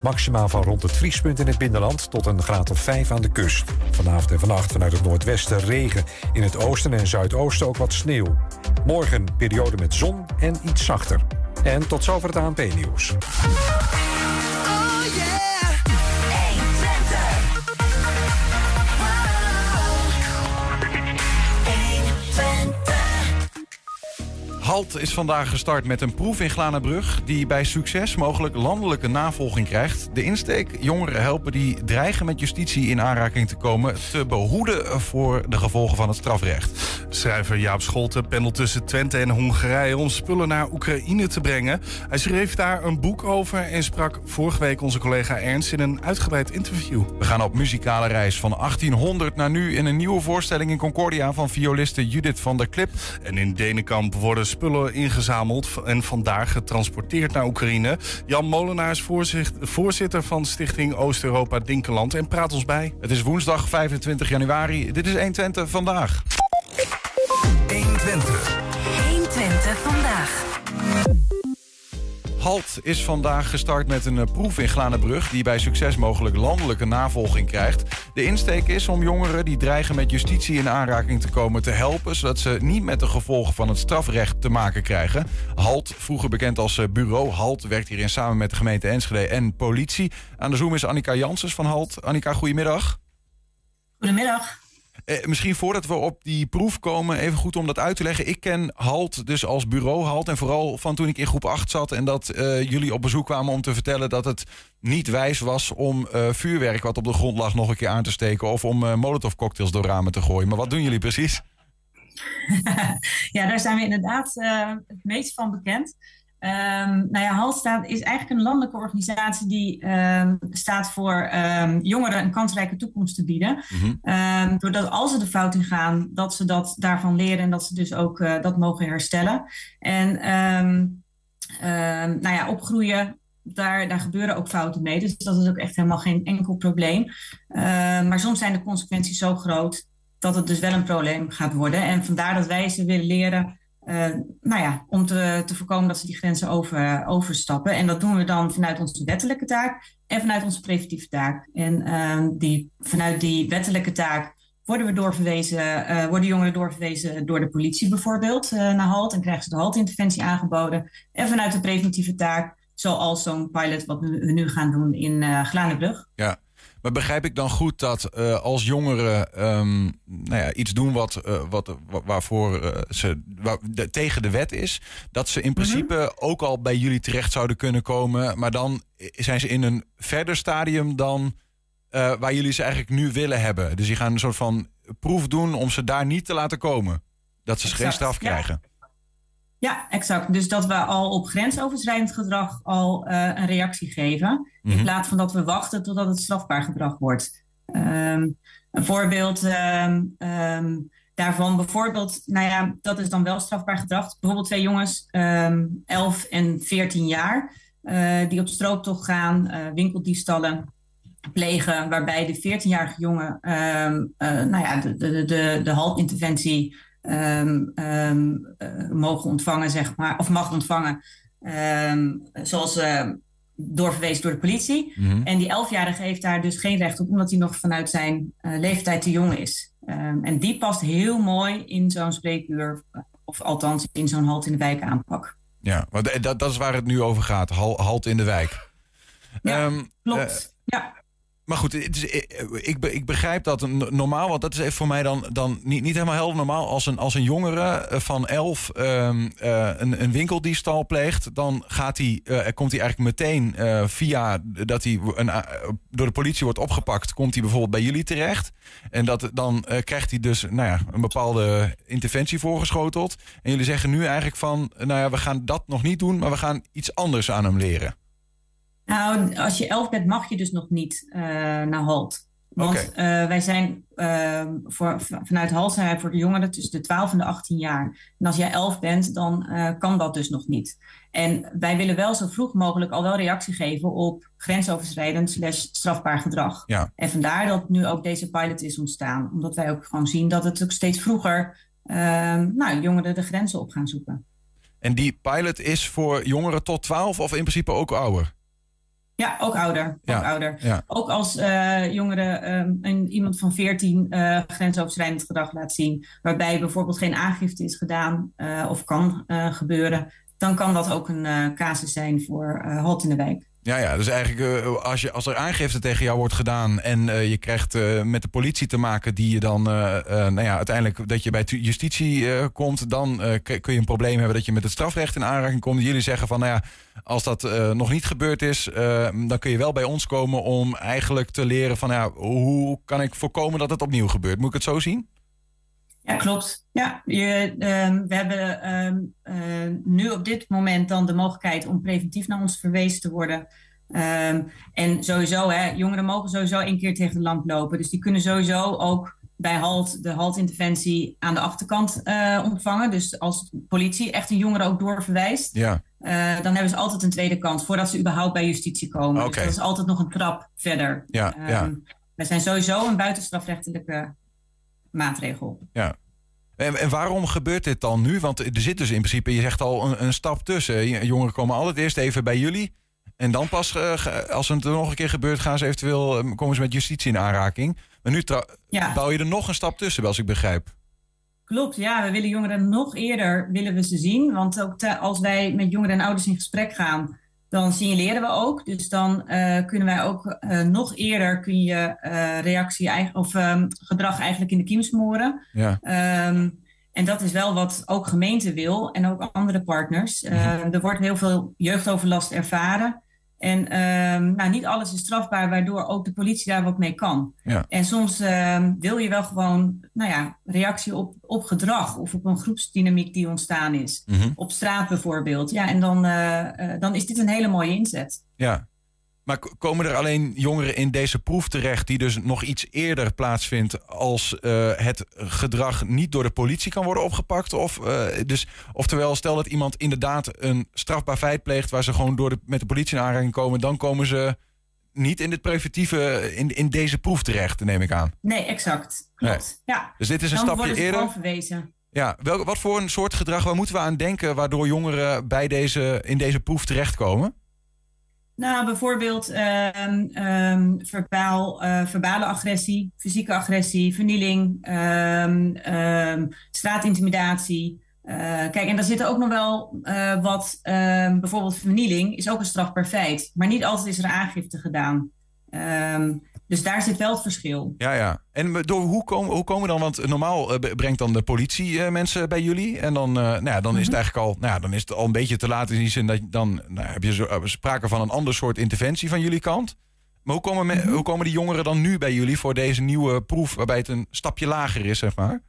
Maximaal van rond het vriespunt in het binnenland tot een graad of 5 aan de kust. Vanavond en vannacht vanuit het noordwesten regen. In het oosten en zuidoosten ook wat sneeuw. Morgen periode met zon en iets zachter. En tot zover het ANP-nieuws. HALT is vandaag gestart met een proef in Glanenbrug... die bij succes mogelijk landelijke navolging krijgt. De insteek jongeren helpen die dreigen met justitie in aanraking te komen... te behoeden voor de gevolgen van het strafrecht. Schrijver Jaap Scholten pendelt tussen Twente en Hongarije... om spullen naar Oekraïne te brengen. Hij schreef daar een boek over en sprak vorige week onze collega Ernst... in een uitgebreid interview. We gaan op muzikale reis van 1800 naar nu... in een nieuwe voorstelling in Concordia van violiste Judith van der Klip. En in Denenkamp worden spullen ingezameld en vandaag getransporteerd naar Oekraïne. Jan Molenaar is voorzitter van Stichting Oost-Europa Dinkeland en praat ons bij. Het is woensdag 25 januari. Dit is 120 vandaag. 120. 120 vandaag. HALT is vandaag gestart met een eh, proef in Glanenbrug... die bij succes mogelijk landelijke navolging krijgt. De insteek is om jongeren die dreigen met justitie in aanraking te komen te helpen... zodat ze niet met de gevolgen van het strafrecht te maken krijgen. HALT, vroeger bekend als eh, bureau HALT... werkt hierin samen met de gemeente Enschede en politie. Aan de Zoom is Annika Janssens van HALT. Annika, goedemiddag. Goedemiddag. Eh, misschien voordat we op die proef komen, even goed om dat uit te leggen. Ik ken HALT dus als bureau HALT. En vooral van toen ik in groep 8 zat en dat uh, jullie op bezoek kwamen om te vertellen dat het niet wijs was om uh, vuurwerk wat op de grond lag nog een keer aan te steken. Of om uh, molotov cocktails door ramen te gooien. Maar wat doen jullie precies? ja, daar zijn we inderdaad het meest van bekend. Um, nou ja, HALT staat, is eigenlijk een landelijke organisatie die um, staat voor um, jongeren een kansrijke toekomst te bieden. Mm -hmm. doordat als ze de fout in gaan, dat ze dat daarvan leren en dat ze dus ook uh, dat mogen herstellen. En nou ja, opgroeien, daar, daar gebeuren ook fouten mee. Dus dat is ook echt helemaal geen enkel probleem. maar soms zijn de consequenties zo groot dat het dus wel een probleem gaat worden. En vandaar dat wij ze willen leren nou ja, om te, te voorkomen dat ze die grenzen over, overstappen. En dat doen we dan vanuit onze wettelijke taak en vanuit onze preventieve taak. En uh, die, vanuit die wettelijke taak worden, we doorverwezen, uh, worden jongeren doorverwezen door de politie bijvoorbeeld naar HALT en krijgen ze de HALT-interventie aangeboden. En vanuit de preventieve taak, zoals zo'n pilot wat we nu gaan doen in uh. Ja, maar begrijp ik dan goed dat uh, als jongeren um, nou ja, iets doen wat, uh, wat, waarvoor uh, ze waar, de, tegen de wet is, dat ze in principe mm -hmm. ook al bij jullie terecht zouden kunnen komen, maar dan zijn ze in een verder stadium dan waar jullie ze eigenlijk nu willen hebben. Dus die gaan een soort van proef doen om ze daar niet te laten komen. Dat ze exact, geen straf krijgen. Ja. Ja, exact. Dus dat we al op grensoverschrijdend gedrag al uh, een reactie geven. Mm -hmm. In plaats van dat we wachten totdat het strafbaar gedrag wordt. Um, een voorbeeld um, um, daarvan, bijvoorbeeld, nou ja, dat is dan wel strafbaar gedrag. Bijvoorbeeld twee jongens, 11 en 14 jaar, uh, die op strooptocht gaan, uh, winkeldiefstallen plegen, waarbij de 14-jarige jongen, nou ja, de, de, de, de haltinterventie um, um, uh, mogen ontvangen, zeg maar, of mag ontvangen, um, zoals uh, doorverwezen door de politie. Mm -hmm. En die elfjarige heeft daar dus geen recht op, omdat hij nog vanuit zijn uh, leeftijd te jong is. en die past heel mooi in zo'n spreekuur, of althans in zo'n halt in de wijk aanpak. Ja, maar dat, dat is waar het nu over gaat, halt in de wijk. Ja, klopt. ja. Maar goed, het is, ik, ik begrijp dat normaal, want dat is even voor mij dan, dan niet, niet helemaal helder normaal. Als een, als een jongere van elf uh, een, een winkeldiefstal pleegt, dan gaat hij, komt hij eigenlijk meteen via dat hij door de politie wordt opgepakt, komt hij bijvoorbeeld bij jullie terecht. En dat, dan krijgt hij dus nou ja, een bepaalde interventie voorgeschoteld. En jullie zeggen nu eigenlijk van, nou ja, we gaan dat nog niet doen, maar we gaan iets anders aan hem leren. Nou, als je elf bent, mag je dus nog niet uh, naar HALT. Want okay. uh, wij zijn uh, voor, vanuit HALT zijn wij voor de jongeren tussen de 12 en de 18 jaar. En als jij 11 bent, dan kan dat dus nog niet. En wij willen wel zo vroeg mogelijk al wel reactie geven op grensoverschrijdend slash strafbaar gedrag. Ja. En vandaar dat nu ook deze pilot is ontstaan. Omdat wij ook gewoon zien dat het ook steeds vroeger nou, jongeren de grenzen op gaan zoeken. En die pilot is voor jongeren tot 12 of in principe ook ouder? Ja, ook ouder. Ook, Ja, ouder. ja. ook als eh, jongeren ehm, een, iemand van 14 eh, grensoverschrijdend gedrag laat zien, waarbij bijvoorbeeld geen aangifte is gedaan eh, of kan gebeuren, dan kan dat ook een casus zijn voor halt in de wijk. Ja, ja, dus eigenlijk eh, als, je, als er aangifte tegen jou wordt gedaan en eh, je krijgt eh, met de politie te maken die je dan, nou ja, uiteindelijk dat je bij justitie komt, dan kun je een probleem hebben dat je met het strafrecht in aanraking komt. Jullie zeggen van, nou ja, als dat nog niet gebeurd is, dan kun je wel bij ons komen om eigenlijk te leren van, ja, hoe kan ik voorkomen dat het opnieuw gebeurt? Moet ik het zo zien? Ja, klopt. Ja, je, ehm, we hebben ehm, eh, nu op dit moment dan de mogelijkheid om preventief naar ons verwezen te worden. Ehm, en sowieso, hè, jongeren mogen sowieso één keer tegen de lamp lopen. Dus die kunnen sowieso ook bij HALT de HALT-interventie aan de achterkant eh, ontvangen. Dus als politie echt een jongere ook doorverwijst, Ja, eh, dan hebben ze altijd een tweede kans voordat ze überhaupt bij justitie komen. Dus dat is altijd nog een trap verder. ja, ja. Wij zijn sowieso een buitenstrafrechtelijke maatregel. Ja. En, en waarom gebeurt dit dan nu? Want er zit dus in principe, je zegt al, een, een stap tussen. Jongeren komen altijd eerst even bij jullie. En dan pas, eh, als het er nog een keer gebeurt, gaan ze eventueel eh, komen ze met justitie in aanraking. Maar nu Ja. bouw je er nog een stap tussen, als ik begrijp. Klopt, ja. We willen jongeren nog eerder willen we ze zien. Want ook te- als wij met jongeren en ouders in gesprek gaan, dan signaleren we ook. Dus dan eh, kunnen wij ook eh, nog eerder kun je eh, reactie of ehm, gedrag eigenlijk in de kiem smoren. Ja, Ehm, en dat is wel wat ook gemeente wil en ook andere partners. Eh, er wordt heel veel jeugdoverlast ervaren. En ehm, nou, niet alles is strafbaar, waardoor ook de politie daar wat mee kan. Ja. En soms ehm, wil je wel gewoon nou ja, reactie op, op gedrag of op een groepsdynamiek die ontstaan is. Mhm. Op straat bijvoorbeeld. Ja, en dan, eh, eh, dan is dit een hele mooie inzet. ja. Maar komen er alleen jongeren in deze proef terecht... die dus nog iets eerder plaatsvindt... als eh, het gedrag niet door de politie kan worden opgepakt? Of, eh, dus, oftewel, stel dat iemand inderdaad een strafbaar feit pleegt... waar ze gewoon door de, met de politie in aanraking komen... dan komen ze niet in dit preventieve, in, in deze proef terecht, neem ik aan. Nee, exact. Klopt. Ja. Dus dit is een Dan stapje worden ze eerder. verwezen. Ja, wel, wat voor een soort gedrag, waar moeten we aan denken... waardoor jongeren bij deze, in deze proef terechtkomen? Nou, bijvoorbeeld ehm, ehm, verbaal, eh, verbale agressie, fysieke agressie, vernieling, ehm, straatintimidatie. Eh, kijk, en daar zitten ook nog wel eh, wat, bijvoorbeeld vernieling is ook een strafbaar feit. Maar niet altijd is er aangifte gedaan. Dus daar zit wel het verschil. Ja, ja. En door, hoe, komen, hoe komen dan? Want normaal eh, brengt dan de politie eh, mensen bij jullie. En dan, eh, nou ja, dan is het eigenlijk al, nou ja, dan is het al een beetje te laat in die zin dat dan nou, heb je zo, eh, sprake van een ander soort interventie van jullie kant. Maar hoe komen, me- hoe komen die jongeren dan nu bij jullie voor deze nieuwe proef, waarbij het een stapje lager is, zeg maar?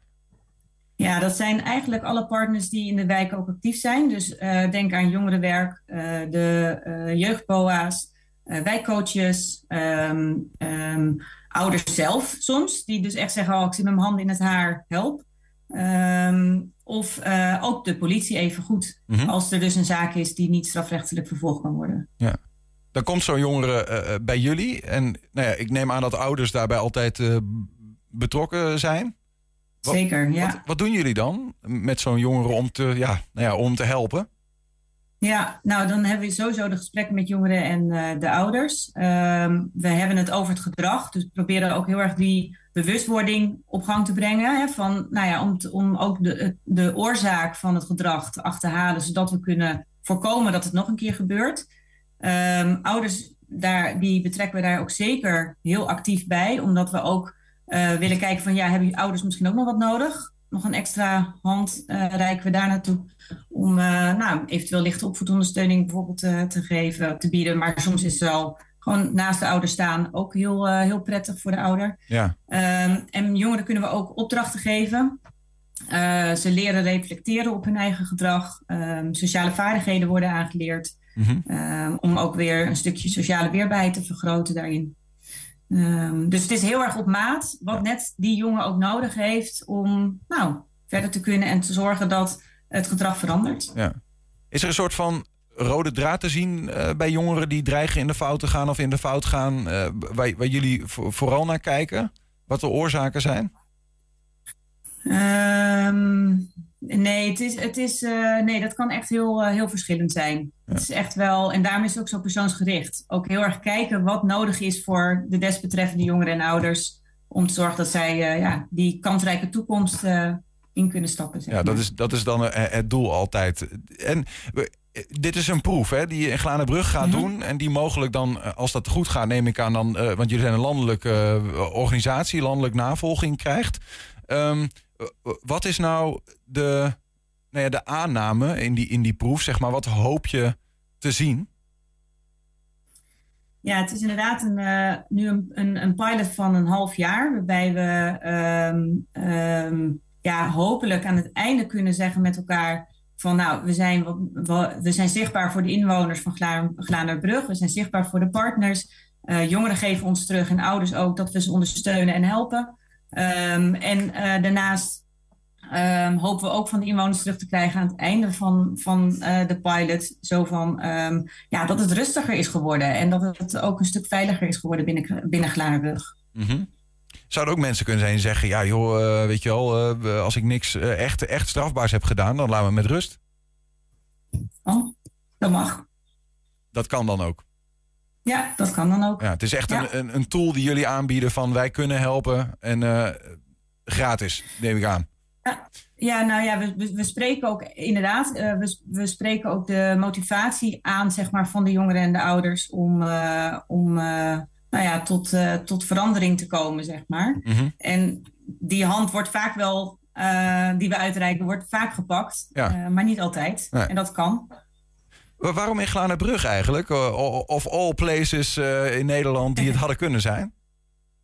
Ja, dat zijn eigenlijk alle partners die in de wijk ook actief zijn. Dus eh, denk aan jongerenwerk, eh, de eh jeugdboa's, eh, wijkcoaches, ehm, ehm, ouders zelf soms. Die dus echt zeggen, oh, ik zit met mijn handen in het haar, help. Ehm, of eh, ook de politie even goed. Mhm. Als er dus een zaak is die niet strafrechtelijk vervolgd kan worden. Dan komt zo'n jongere eh, eh, bij jullie. En nou ja, ik neem aan dat ouders daarbij altijd eh, betrokken zijn. Wat- Zeker, ja. Wat, wat doen jullie dan met zo'n jongere om te, ja, nou ja, om te helpen? Ja, nou dan hebben we sowieso de gesprekken met jongeren en eh, de ouders. Ehm, we hebben het over het gedrag, dus we proberen ook heel erg die bewustwording op gang te brengen. Hè, van, nou ja, om, om ook de, de oorzaak van het gedrag te achterhalen, zodat we kunnen voorkomen dat het nog een keer gebeurt. Ehm, ouders, daar, die betrekken we daar ook zeker heel actief bij, omdat we ook eh, willen kijken van, ja, hebben ouders misschien ook nog wat nodig? Nog een extra hand eh, reiken we daar naartoe om eh, nou, eventueel lichte opvoedondersteuning bijvoorbeeld eh, te geven, te bieden. Maar soms is het wel gewoon naast de ouder staan ook heel, heel prettig voor de ouder. Ja, Ehm, en jongeren kunnen we ook opdrachten geven. Ze leren reflecteren op hun eigen gedrag. Ehm, sociale vaardigheden worden aangeleerd. Mhm. Ehm, om ook weer een stukje sociale weerbaarheid te vergroten daarin. Ehm, dus het is heel erg op maat wat net die jongen ook nodig heeft om nou, verder te kunnen en te zorgen dat het gedrag verandert. ja. Is er een soort van rode draad te zien eh, bij jongeren die dreigen in de fout te gaan of in de fout gaan, eh, waar, waar jullie vo- vooral naar kijken? Wat de oorzaken zijn? Ehm, Nee, het is, het is, eh, nee dat kan echt heel, eh, heel verschillend zijn. Het is echt wel, en daarom is het ook zo persoonsgericht. Ook heel erg kijken wat nodig is voor de desbetreffende jongeren en ouders. Om te zorgen dat zij uh, ja, die kansrijke toekomst in kunnen stappen. Zeg ja, dat is, dat is dan het doel altijd. En dit is een proef hè, die je in Glanenbrug gaat mhm. doen. En die mogelijk dan, als dat goed gaat, neem ik aan dan. want jullie zijn een landelijke organisatie, landelijk navolging krijgt. Um, wat is nou de, nou ja, de aanname in die, in die proef? Zeg maar, wat hoop je te zien? Ja, het is inderdaad een, uh, nu een, een, pilot van een half jaar, waarbij we um, um, ja, hopelijk aan het einde kunnen zeggen met elkaar van nou, we zijn, we, zijn zichtbaar voor de inwoners van Glanerbrug, we zijn zichtbaar voor de partners. Jongeren geven ons terug en ouders ook dat we ze ondersteunen en helpen. Um, en uh, daarnaast um, hopen we ook van de inwoners terug te krijgen aan het einde van, van uh, de pilot. Zo van um, ja, dat het rustiger is geworden en dat het ook een stuk veiliger is geworden binnen, binnen Glarenbrug. Mm -hmm. Zouden ook mensen kunnen zijn die zeggen: Ja, joh, uh, weet je wel, als ik niks echt, echt strafbaars heb gedaan, dan laten we met rust? Oh, dat mag. Dat kan dan ook. Ja, dat kan dan ook. Ja, het is echt een, een, een, tool die jullie aanbieden van wij kunnen helpen en uh, gratis, neem ik aan. Ja, ja nou ja, we, we, spreken ook inderdaad, uh, we, we spreken ook de motivatie aan zeg maar, van de jongeren en de ouders om, uh, om nou ja, tot, tot verandering te komen, zeg maar. Mm -hmm. En die hand wordt vaak wel, die we uitreiken, wordt vaak gepakt, ja. maar niet altijd. Nee. En dat kan. Waarom in Glanenbrug eigenlijk? Of all places eh, in Nederland die het hadden kunnen zijn?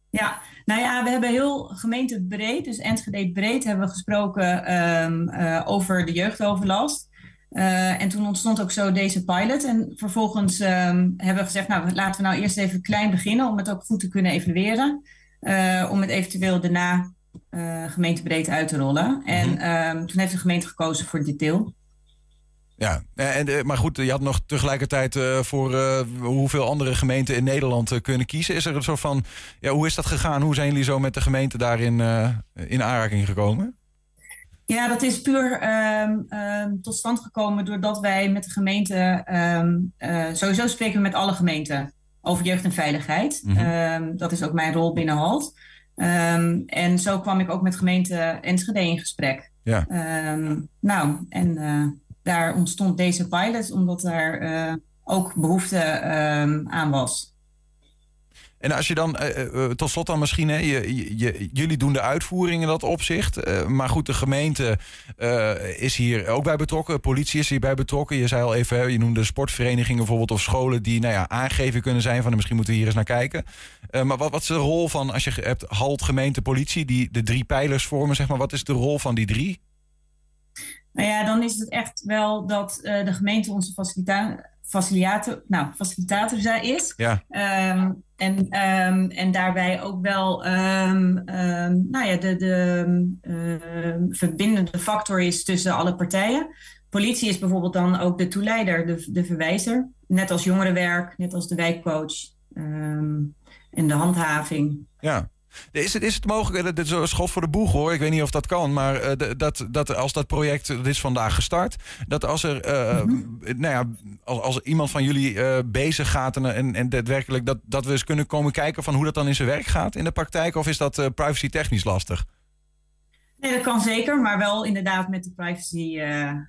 Ja, nou ja, we hebben heel gemeentebreed, dus Enschede breed, hebben we gesproken um, uh, over de jeugdoverlast. Uh, en toen ontstond ook zo deze pilot. En vervolgens um, hebben we gezegd, nou laten we nou eerst even klein beginnen om het ook goed te kunnen evalueren. Uh, om het eventueel daarna gemeentebreed uit te rollen. En um, toen heeft de gemeente gekozen voor dit deel. Ja, en, eh, maar goed, je had nog tegelijkertijd uh, voor hoeveel andere gemeenten in Nederland kunnen kiezen. Is er een soort van, ja, hoe is dat gegaan? Hoe zijn jullie zo met de gemeente daarin in aanraking gekomen? Ja, dat is puur um, um, tot stand gekomen doordat wij met de gemeente, um, sowieso spreken we met alle gemeenten over jeugd en veiligheid. Mm -hmm. dat is ook mijn rol binnen HALT. en zo kwam ik ook met gemeente Enschede in gesprek. Ja. nou, en daar ontstond deze pilot omdat daar uh, ook behoefte uh, aan was. En als je dan, uh, tot slot dan misschien, hè, jullie doen de uitvoering in dat opzicht. maar goed, de gemeente is hier ook bij betrokken. Politie is hierbij betrokken. Je zei al even, je noemde sportverenigingen bijvoorbeeld of scholen die nou ja, aangeven kunnen zijn van misschien moeten we hier eens naar kijken. maar wat, wat is de rol van, als je hebt halt, gemeente, politie, die de drie pijlers vormen, zeg maar, wat is de rol van die drie? Nou ja, dan is het echt wel dat uh, de gemeente onze facilita facilitator, nou, facilitator is. Ja. Um, en, um, en daarbij ook wel um, nou ja, de, de verbindende factor is tussen alle partijen. Politie is bijvoorbeeld dan ook de toeleider, de, de verwijzer. Net als jongerenwerk, net als de wijkcoach en de handhaving. Ja, is het, is het mogelijk, dit is een schot voor de boeg hoor, ik weet niet of dat kan, maar uh, dat, dat als dat project, dat is vandaag gestart, dat als er, uh, mm-hmm. nou ja, als, als iemand van jullie uh, bezig gaat en, en, en daadwerkelijk dat, dat we eens kunnen komen kijken van hoe dat dan in zijn werk gaat in de praktijk, of is dat privacy technisch lastig? Nee, dat kan zeker, maar wel inderdaad met de privacy,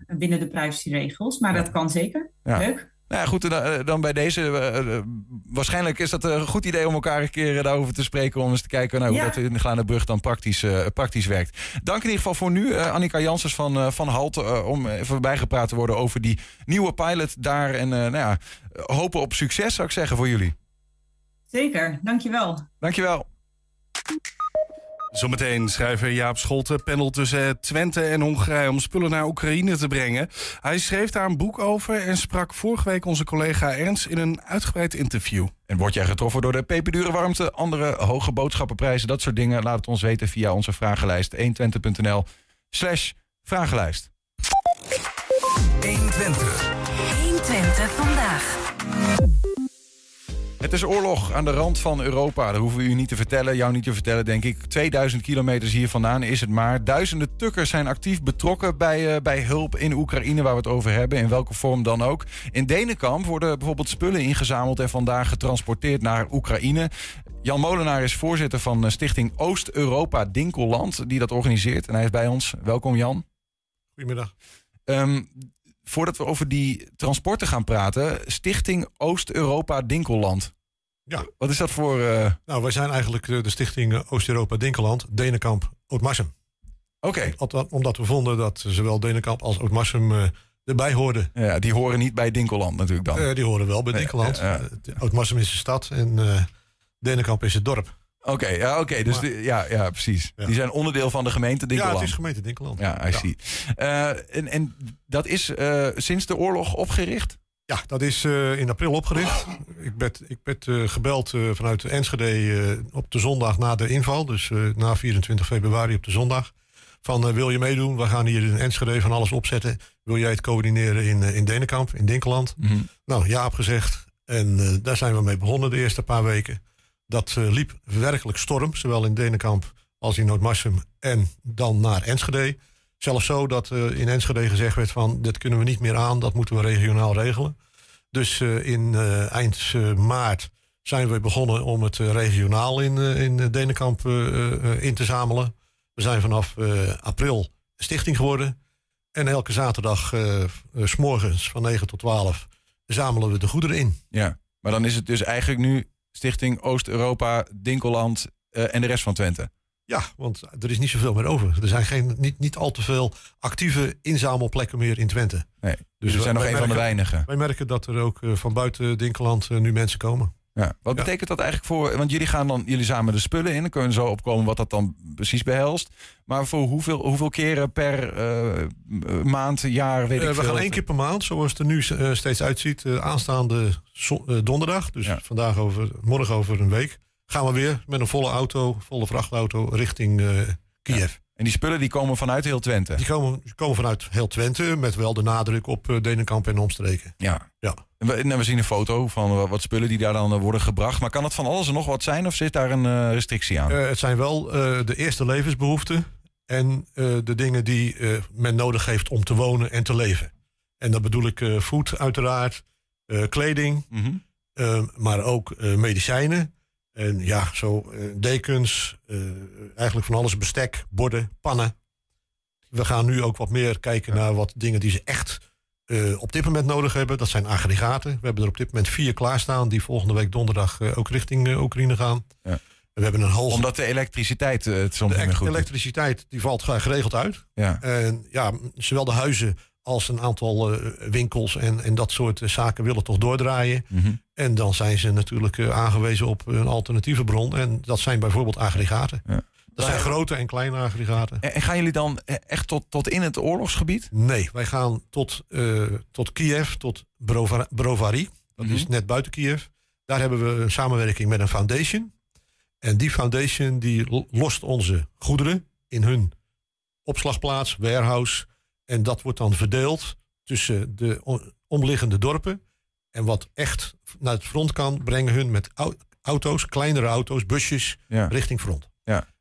binnen de privacyregels, maar dat kan zeker. Ja. Leuk. Nou ja, goed, eh, dan bij deze. Uh, waarschijnlijk is dat een goed idee om elkaar een keer daarover te spreken. Om eens te kijken nou, hoe dat in de Glanenbrug dan praktisch, praktisch werkt. Dank in ieder geval voor nu, Annika Janssens van, van Halt. om even bijgepraat te worden over die nieuwe pilot daar. En nou ja, hopen op succes, zou ik zeggen, voor jullie. Zeker, dankjewel. Dankjewel. Zometeen schrijver Jaap Scholte pendelt tussen Twente en Hongarije om spullen naar Oekraïne te brengen. Hij schreef daar een boek over en sprak vorige week onze collega Ernst in een uitgebreid interview. En word jij getroffen door de peperdure warmte, andere hoge boodschappenprijzen, dat soort dingen? Laat het ons weten via onze vragenlijst 120.nl slash vragenlijst. 120. 120 vandaag. Het is oorlog aan de rand van Europa. Dat hoeven we u niet te vertellen, jou niet te vertellen, denk ik. 2000 kilometers hier vandaan is het maar. Duizenden tukkers zijn actief betrokken bij, uh, bij hulp in Oekraïne, waar we het over hebben, in welke vorm dan ook. In Denenkamp worden bijvoorbeeld spullen ingezameld en vandaag getransporteerd naar Oekraïne. Jan Molenaar is voorzitter van Stichting Oost-Europa Dinkelland, die dat organiseert. En hij is bij ons. Welkom, Jan. Goedemiddag. Um, voordat we over die transporten gaan praten, Stichting Oost-Europa Dinkelland. Ja. Wat is dat voor... Uh... Nou, wij zijn eigenlijk de, Stichting Oost-Europa Dinkelland, Denenkamp, Ootmarsum. Oké. Okay. Omdat we vonden dat zowel Denenkamp als Ootmarsum uh, erbij hoorden. Ja, die horen niet bij Dinkelland natuurlijk dan. Uh, die horen wel bij Dinkelland. Uh, Ootmarsum is de stad en Denenkamp is het dorp. Oké, ja, oké. dus ja, ja, precies. Die zijn onderdeel van de gemeente Dinkeland. Ja, het is gemeente Dinkeland. Ja, I see. Uh, en, en dat is uh, sinds de oorlog opgericht? Ja, dat is uh, in april opgericht. Ik ben, ik ben gebeld vanuit Enschede op de zondag na de inval. Dus na 24 februari op de zondag. Van wil je meedoen? We gaan hier in Enschede van alles opzetten. Wil jij het coördineren in, in Denenkamp, in Dinkeland? Mm -hmm. Nou, ja, gezegd. En daar zijn we mee begonnen de eerste paar weken. Dat uh, liep werkelijk storm, zowel in Denenkamp als in Noordmarsum en dan naar Enschede. Zelfs zo dat uh, in Enschede gezegd werd van dit kunnen we niet meer aan, dat moeten we regionaal regelen. Dus uh, in eind maart zijn we begonnen om het regionaal in, in Denenkamp in te zamelen. We zijn vanaf april stichting geworden. En elke zaterdag, s morgens van 9 tot 12, zamelen we de goederen in. Ja, maar dan is het dus eigenlijk nu Stichting Oost-Europa, Dinkeland uh, en de rest van Twente. Ja, want er is niet zoveel meer over. Er zijn geen, niet, niet al te veel actieve inzamelplekken meer in Twente. Nee, dus we zijn nog een van de weinigen. Wij merken dat er ook uh, van buiten Dinkeland uh, nu mensen komen. Ja. Wat ja. betekent dat eigenlijk voor... Want jullie gaan dan jullie samen de spullen in. Dan kunnen we zo opkomen wat dat dan precies behelst. Maar voor hoeveel, hoeveel keren per uh, maand, jaar, weet ik we veel? We gaan één keer per maand, zoals het er nu uh, steeds uitziet. Uh, aanstaande donderdag, dus ja. vandaag over, morgen over een week... gaan we weer met een volle auto, volle vrachtauto, richting Kiev. Ja. En die spullen die komen vanuit heel Twente? Die komen, komen vanuit heel Twente, met wel de nadruk op uh, Denenkamp en omstreken. Ja. ja. We, en we, zien een foto van wat spullen die daar dan worden gebracht. Maar kan het van alles en nog wat zijn of zit daar een uh, restrictie aan? Het zijn wel de eerste levensbehoeften en de dingen die men nodig heeft om te wonen en te leven. En dat bedoel ik voed uiteraard, kleding, mm -hmm. maar ook medicijnen. En ja, zo dekens, eigenlijk van alles, bestek, borden, pannen. We gaan nu ook wat meer kijken naar wat dingen die ze echt uh, op dit moment nodig hebben. Dat zijn aggregaten. We hebben er op dit moment vier klaarstaan die volgende week donderdag ook richting Oekraïne gaan. Ja. We hebben een hoog... Omdat de elektriciteit het soms niet meer goed De elektriciteit die valt geregeld uit. Ja. En ja, zowel de huizen als een aantal winkels en, en dat soort zaken willen toch doordraaien. Mm -hmm. En dan zijn ze natuurlijk aangewezen op een alternatieve bron. En dat zijn bijvoorbeeld aggregaten. Ja. Dat zijn grote en kleine aggregaten. En, en, gaan jullie dan echt tot, tot in het oorlogsgebied? Nee, wij gaan tot, tot Kiev, tot Brova Brovary. Dat Mhm. is net buiten Kiev. Daar hebben we een samenwerking met een foundation. En die foundation die lost onze goederen in hun opslagplaats, warehouse. En dat wordt dan verdeeld tussen de omliggende dorpen. En wat echt naar het front kan, brengen hun met auto's, kleinere auto's, busjes, ja. richting front.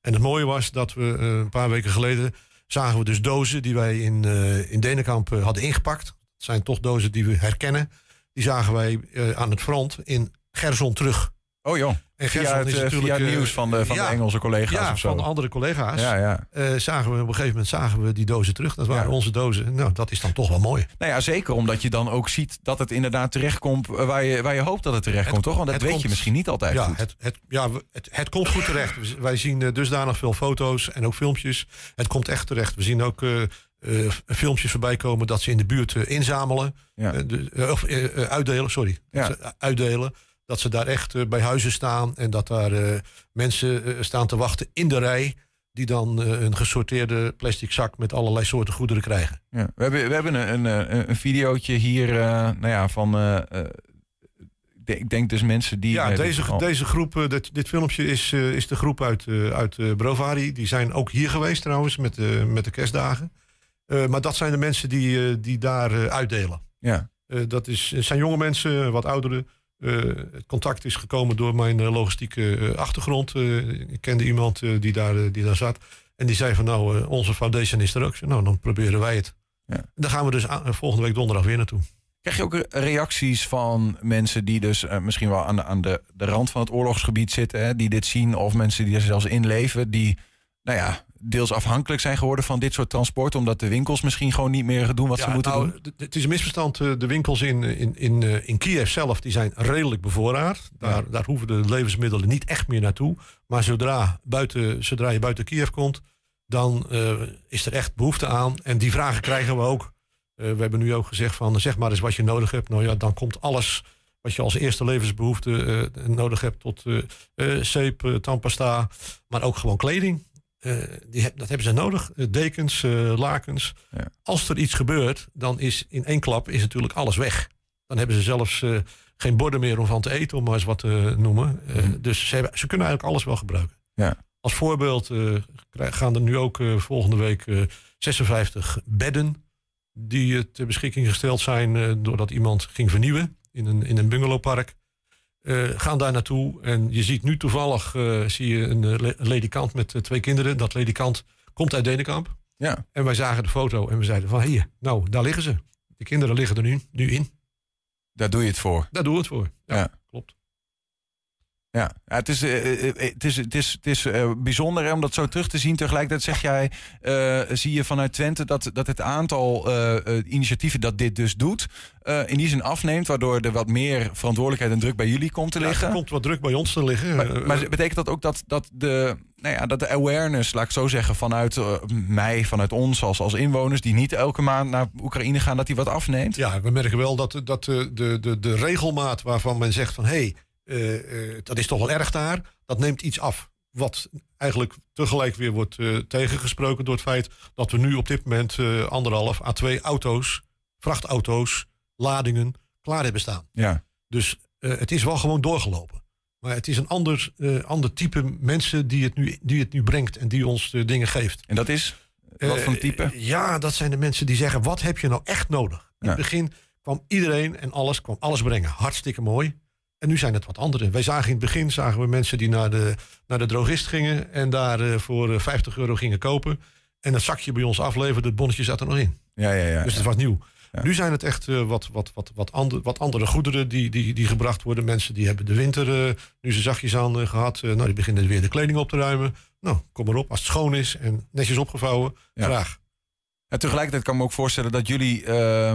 En het mooie was dat we uh, een paar weken geleden zagen we dus dozen die wij in, uh, in Denenkamp uh, hadden ingepakt. Het zijn toch dozen die we herkennen. Die zagen wij aan het front in Gerson terug. Oh joh. En via het, is via het nieuws van de, van ja, de Engelse collega's ja, of zo. van de andere collega's. Ja, ja. Uh, zagen we op een gegeven moment zagen we die dozen terug. Dat waren Ja. onze dozen. Nou, dat is dan toch wel mooi. Nou ja, zeker omdat je dan ook ziet dat het inderdaad terechtkomt waar je, waar je hoopt dat het terechtkomt, Het- toch? Want dat weet komt- je misschien niet altijd ja, goed. het, het, ja het, het komt goed terecht. Wij zien eh, dusdanig veel foto's en ook filmpjes. Het komt echt terecht. We zien ook eh, eh, filmpjes voorbij komen dat ze in de buurt eh, inzamelen. Ja. Eh, de- eh, of eh, eh, uitdelen, sorry. Ja. Uitdelen. Dat ze daar echt eh, bij huizen staan. En dat daar eh, mensen eh, staan te wachten in de rij. Die dan een gesorteerde plastic zak met allerlei soorten goederen krijgen. Ja. We hebben, we hebben een, een, een, videootje hier nou ja, van. ik denk- dus mensen die. Ja, deze, oh, deze groep, dit, dit filmpje is, is de groep uit, uit Brovary. Die zijn ook hier geweest trouwens met, de met de kerstdagen. Maar dat zijn de mensen die, die daar uitdelen. Ja, dat is, het zijn jonge mensen, wat ouderen. Het contact is gekomen door mijn logistieke achtergrond. ik kende iemand die, daar, die daar zat. En die zei van nou, onze foundation is er ook. Nou, dan proberen wij het. Ja. Dan gaan we dus volgende week donderdag weer naartoe. Krijg je ook reacties van mensen die dus misschien wel aan, de, aan de, de rand van het oorlogsgebied zitten, hè, die dit zien, of mensen die er zelfs in leven, die nou ja, deels afhankelijk zijn geworden van dit soort transport, omdat de winkels misschien gewoon niet meer doen wat ze moeten nou, doen? Het is een misverstand. Eh, de winkels in, in, in, eh, in Kiev zelf die zijn redelijk bevoorraad. Daar, daar hoeven de levensmiddelen niet echt meer naartoe. Maar zodra, buiten, zodra je buiten Kiev komt, dan uh, is er echt behoefte aan. En die vragen krijgen we ook. we hebben nu ook gezegd van zeg maar eens wat je nodig hebt. Nou ja, dan komt alles wat je als eerste levensbehoefte nodig hebt tot zeep, tandpasta, maar ook gewoon kleding. Uh, die, dat hebben ze nodig. Uh, dekens, uh, lakens. Ja. Als er iets gebeurt, dan is in één klap is natuurlijk alles weg. Dan hebben ze zelfs geen borden meer om van te eten, om maar eens wat te noemen. Mm. Dus ze, hebben, ze, kunnen eigenlijk alles wel gebruiken. Ja. Als voorbeeld gaan er nu ook volgende week 56 bedden die ter beschikking gesteld zijn doordat iemand ging vernieuwen in een, in een bungalowpark. Uh, gaan daar naartoe. En je ziet nu toevallig uh, zie je een, uh, ledikant met twee kinderen. Dat ledikant komt uit Denenkamp. Ja. En wij zagen de foto en we zeiden van hier, nou, daar liggen ze. De kinderen liggen er nu, nu in. Daar doe je het voor. Daar doe je het voor. ja. Ja, ja het, is, uh, het is, het is, het is uh, bijzonder hè, om dat zo terug te zien. Tegelijkertijd zeg jij, uh, zie je vanuit Twente dat, dat het aantal initiatieven dat dit dus doet, in die zin afneemt, waardoor er wat meer verantwoordelijkheid en druk bij jullie komt te liggen. er komt wat druk bij ons te liggen. Maar, maar betekent dat ook dat, dat, de, nou ja, dat de awareness, laat ik zo zeggen, vanuit mij, vanuit ons als, als inwoners die niet elke maand naar Oekraïne gaan, dat die wat afneemt? Ja, we merken wel dat, dat de, de, de, de regelmaat waarvan men zegt van hé, hey, dat is toch wel erg daar. Dat neemt iets af. Wat eigenlijk tegelijk weer wordt uh, tegengesproken door het feit dat we nu op dit moment anderhalf à twee auto's, vrachtauto's, ladingen klaar hebben staan. Ja. Dus het is wel gewoon doorgelopen. Maar het is een ander, ander type mensen die het, nu, die het nu brengt en die ons de dingen geeft. En dat is? Wat voor type? ja, dat zijn de mensen die zeggen: wat heb je nou echt nodig? In het begin kwam iedereen en alles, kwam alles brengen. Hartstikke mooi. En nu zijn het wat andere. Wij zagen in het begin zagen we mensen die naar de, naar de drogist gingen en daar uh, voor 50 eh, euro gingen kopen. En het zakje bij ons afleverden, het bonnetje zat er nog in. Ja, ja, ja, dus het was nieuw. Nu zijn het echt uh, wat, wat, wat, wat, ander, wat andere goederen die, die, die gebracht worden. Mensen die hebben de winter uh, nu ze zachtjes aan gehad. nou, die beginnen weer de kleding op te ruimen. Nou, kom maar op. Als het schoon is en netjes opgevouwen, graag. En tegelijkertijd kan ik me ook voorstellen dat jullie uh,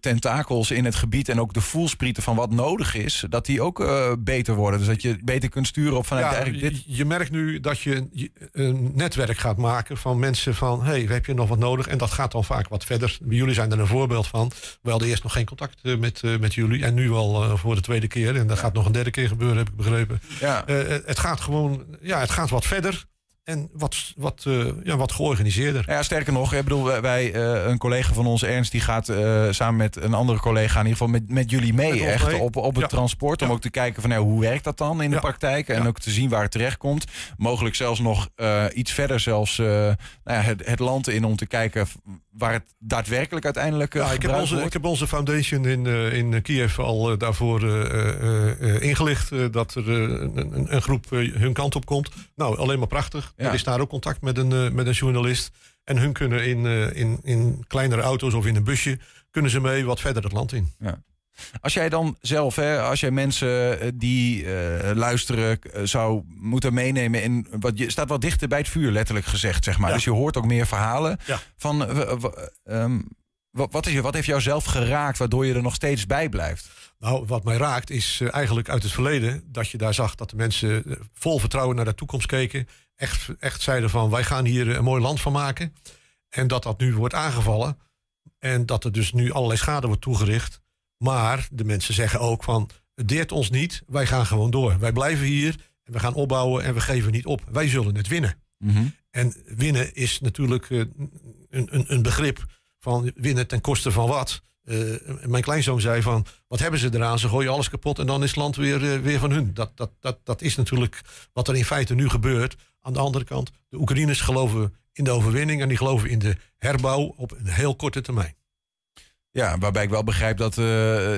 tentakels in het gebied en ook de voelsprieten van wat nodig is, dat die ook uh, beter worden. Dus dat je beter kunt sturen op vanuit ja, eigenlijk dit. Je merkt nu dat je een netwerk gaat maken van mensen van hey, heb je nog wat nodig? En dat gaat dan vaak wat verder. Jullie zijn er een voorbeeld van. We hadden eerst nog geen contact uh, met, uh, met jullie en nu al voor de tweede keer. En dat gaat nog een derde keer gebeuren, heb ik begrepen. Ja. het gaat gewoon, ja, het gaat wat verder en wat, wat, uh, ja, wat georganiseerder. Ja, sterker nog, ik bedoel, wij, uh, een collega van ons, Ernst, die gaat uh, samen met een andere collega in ieder geval met, met jullie mee, echt op, op het transport. Om ook te kijken van nou, hoe werkt dat dan in de praktijk. En ook te zien waar het terecht komt. Mogelijk zelfs nog iets verder zelfs nou het, het, land in om te kijken waar het daadwerkelijk uiteindelijk ja, ik heb onze, wordt. Ik heb onze foundation in, in Kiev al daarvoor ingelicht dat er een, een, groep hun kant op komt. Nou, alleen maar prachtig. Er is daar ook contact met een, uh, met een journalist. En hun kunnen in, uh, in, in kleinere auto's of in een busje... kunnen ze mee wat verder het land in. Ja. Als jij dan zelf, hè, als jij mensen eh, die uh, luisteren, zou moeten meenemen in wat je staat wat dichter bij het vuur, letterlijk gezegd, zeg maar. Ja. Dus je hoort ook meer verhalen ja. van um, wat, wat, is, wat heeft jou zelf geraakt, waardoor je er nog steeds bij blijft? Nou, wat mij raakt is eigenlijk uit het verleden dat je daar zag dat de mensen vol vertrouwen naar de toekomst keken echt, echt zeiden van wij gaan hier een mooi land van maken. En dat dat nu wordt aangevallen. En dat er dus nu allerlei schade wordt toegericht. Maar de mensen zeggen ook van het deert ons niet. Wij gaan gewoon door. Wij blijven hier en we gaan opbouwen en we geven niet op. Wij zullen het winnen. Mhm. En winnen is natuurlijk uh, een, een, een begrip van winnen ten koste van wat. Uh, mijn kleinzoon zei van, wat hebben ze eraan? Ze gooien alles kapot en dan is het land weer, uh, weer van hun. Dat, dat, dat, dat is natuurlijk wat er in feite nu gebeurt. Aan de andere kant, de Oekraïners geloven in de overwinning en die geloven in de herbouw op een heel korte termijn. Ja, waarbij ik wel begrijp dat, uh,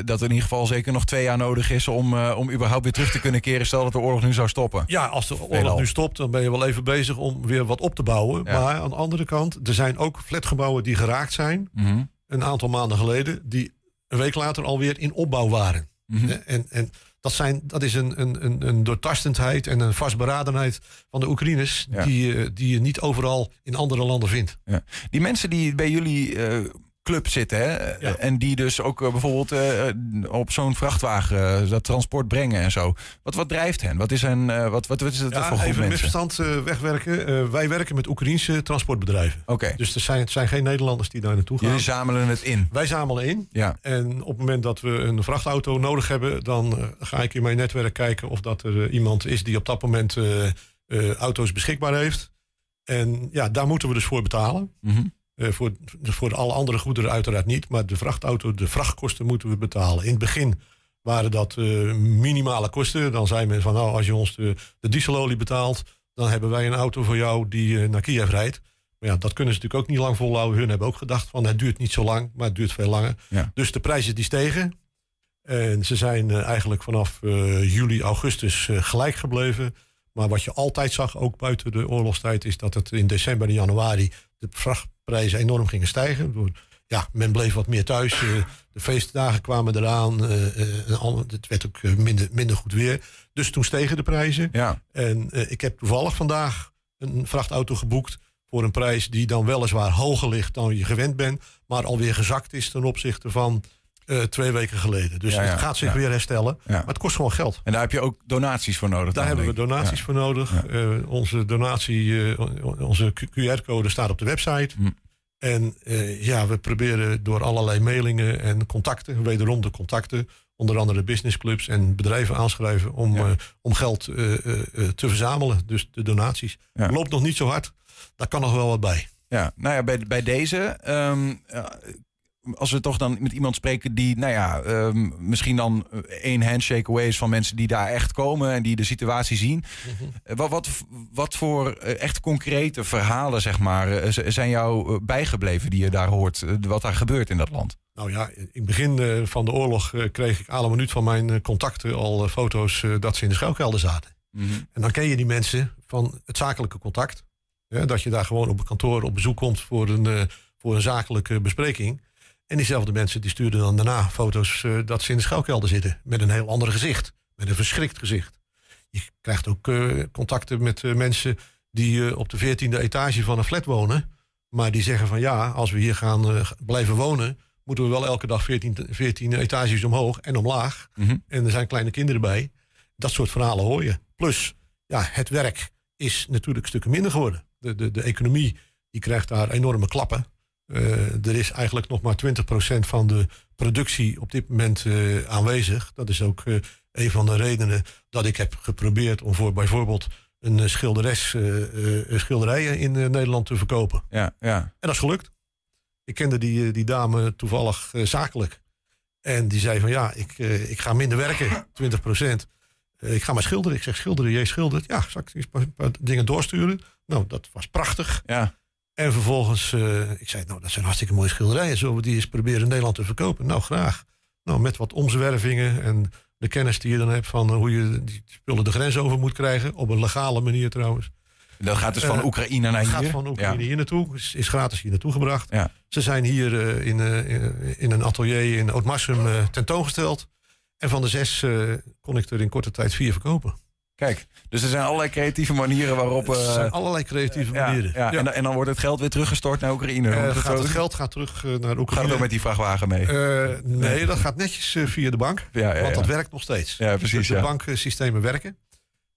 dat in ieder geval zeker nog twee jaar nodig is om, uh, om überhaupt weer terug te kunnen keren. Stel dat de oorlog nu zou stoppen. Ja, als de oorlog nu stopt, dan ben je wel even bezig om weer wat op te bouwen. Maar aan de andere kant, er zijn ook flatgebouwen die geraakt zijn. Mhm. Een aantal maanden geleden, die een week later alweer in opbouw waren. Mhm. En, en dat, zijn, dat is een, een, een, een doortastendheid en een vastberadenheid van de Oekraïners. Ja. Die, eh, die je niet overal in andere landen vindt. Die mensen die bij jullie eh, club zitten, hè? Ja. en die dus ook eh, bijvoorbeeld eh, op zo'n vrachtwagen eh, dat transport brengen en zo. Wat, wat drijft hen? Wat is, een, eh, wat, wat, wat is dat Ja, voor even mensen? misverstand eh, wegwerken. Eh, wij werken met Oekraïense transportbedrijven. Oké, Dus er zijn, het zijn geen Nederlanders die daar naartoe gaan. jullie zamelen het in. Wij zamelen in. Ja, En op het moment dat we een vrachtauto nodig hebben, dan eh, ga ik in mijn netwerk kijken of dat er eh, iemand is die op dat moment eh, eh, auto's beschikbaar heeft. En ja, daar moeten we dus voor betalen. Mhm. Eh, voor, voor alle andere goederen uiteraard niet. Maar de vrachtauto, de vrachtkosten moeten we betalen. In het begin waren dat eh, minimale kosten. Dan zei men van nou, als je ons de, de dieselolie betaalt, dan hebben wij een auto voor jou die eh, naar Kiev rijdt. Maar ja, dat kunnen ze natuurlijk ook niet lang volhouden. Hun hebben ook gedacht van het duurt niet zo lang, maar het duurt veel langer. Ja. Dus de prijzen die stegen. En ze zijn eigenlijk vanaf juli, augustus gelijk gebleven. Maar wat je altijd zag, ook buiten de oorlogstijd, is dat het in december en januari de vrachtprijzen enorm gingen stijgen. Ja, men bleef wat meer thuis. eh, de feestdagen kwamen eraan. eh, eh, het werd ook minder, minder goed weer. Dus toen stegen de prijzen. ja. En ik heb toevallig vandaag een vrachtauto geboekt voor een prijs die dan weliswaar hoger ligt dan je gewend bent, maar alweer gezakt is ten opzichte van eh, twee weken geleden. Dus Ja, ja, het gaat zich ja. weer herstellen, maar het kost gewoon geld. En daar heb je ook donaties voor nodig. Daar hebben we donaties voor nodig. Eh, onze donatie, eh, onze QR-code staat op de website. Hm. En ja, we proberen door allerlei mailingen en contacten, wederom de contacten, onder andere businessclubs en bedrijven aanschrijven om, om geld te verzamelen. Dus de donaties. Loopt nog niet zo hard. Daar kan nog wel wat bij. Ja, nou ja, bij, bij deze. ehm, als we toch dan met iemand spreken die, nou ja, ehm, misschien dan één handshake away is van mensen die daar echt komen en die de situatie zien. Eh, Wat, wat, wat voor eh, echt concrete verhalen, zeg maar, eh, zijn jou eh, bijgebleven die je daar hoort, eh, wat daar gebeurt in dat land? Nou ja, in het begin eh, van de oorlog eh, kreeg ik alle minuut van mijn eh, contacten al eh, foto's eh, dat ze in de schuilkelder zaten. En dan ken je die mensen van het zakelijke contact. Hè, dat je daar gewoon op een kantoor op bezoek komt voor een, eh, voor een zakelijke bespreking. En diezelfde mensen die stuurden dan daarna foto's eh, dat ze in de schuilkelder zitten. Met een heel ander gezicht. Met een verschrikt gezicht. Je krijgt ook eh, contacten met eh, mensen die op de veertiende etage van een flat wonen. Maar die zeggen van ja, als we hier gaan blijven wonen... moeten we wel elke dag 14, 14 etages omhoog en omlaag. Mhm. En er zijn kleine kinderen bij. Dat soort verhalen hoor je. Plus, ja, het werk is natuurlijk stukken minder geworden. De, de, de economie die krijgt daar enorme klappen. Eh, er is eigenlijk nog maar 20% van de productie op dit moment eh, aanwezig. Dat is ook eh, een van de redenen dat ik heb geprobeerd om voor bijvoorbeeld een schilderes schilderijen in Nederland te verkopen. Ja, ja. En dat is gelukt. Ik kende die, die dame toevallig zakelijk. En die zei van ja, ik, ik ga minder werken, 20 procent. ik ga maar schilderen. Ik zeg schilderen, jij schildert. Ja, zal ik eens een paar dingen doorsturen? Nou, dat was prachtig. ja. En vervolgens, eh, ik zei, nou, dat zijn hartstikke mooie schilderijen. Zullen we die eens proberen in Nederland te verkopen? Nou, graag. Nou, met wat omzwervingen en de kennis die je dan hebt van eh, hoe je die spullen de grens over moet krijgen. Op een legale manier trouwens. Dat gaat dus van Eh, Oekraïne naar hier. Gaat van Oekraïne Ja. hier naartoe. Is, is gratis hier naartoe gebracht. Ja. Ze zijn hier in, in- een atelier in Ootmarsum tentoongesteld. En van de zes kon ik er in korte tijd vier verkopen. Kijk, dus er zijn allerlei creatieve manieren waarop... Er eh, zijn allerlei creatieve ja, manieren. ja. En, dan- en dan wordt het geld weer teruggestort naar Oekraïne. Eh, het gaat zo- het geld gaat terug eh, naar Gaat Oekraïne. het ook met die vrachtwagen mee? Eh, nee, dat gaat netjes eh, via de bank. ja, ja, Want ja. dat werkt nog steeds. Ja, precies, Dus de ja. banksystemen werken.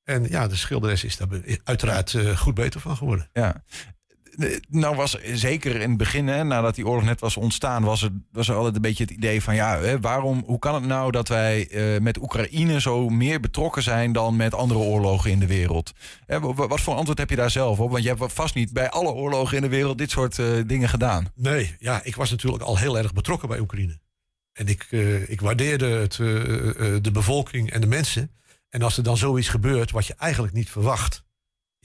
En ja, de schilderes is daar uiteraard eh, goed beter van geworden. Ja. De- Nou was zeker in het begin, hè, nadat die oorlog net was ontstaan, was er, was er altijd een beetje het idee van ja, hè, waarom, hoe kan het nou dat wij eh, met Oekraïne zo meer betrokken zijn dan met andere oorlogen in de wereld? Hè, wa- wa- wat voor antwoord heb je daar zelf op? Want je hebt vast niet bij alle oorlogen in de wereld dit soort eh, dingen gedaan. Nee, ja, ik was natuurlijk al heel erg betrokken bij Oekraïne. En ik, eh, ik waardeerde het, eh, eh, de bevolking en de mensen. En als er dan zoiets gebeurt wat je eigenlijk niet verwacht,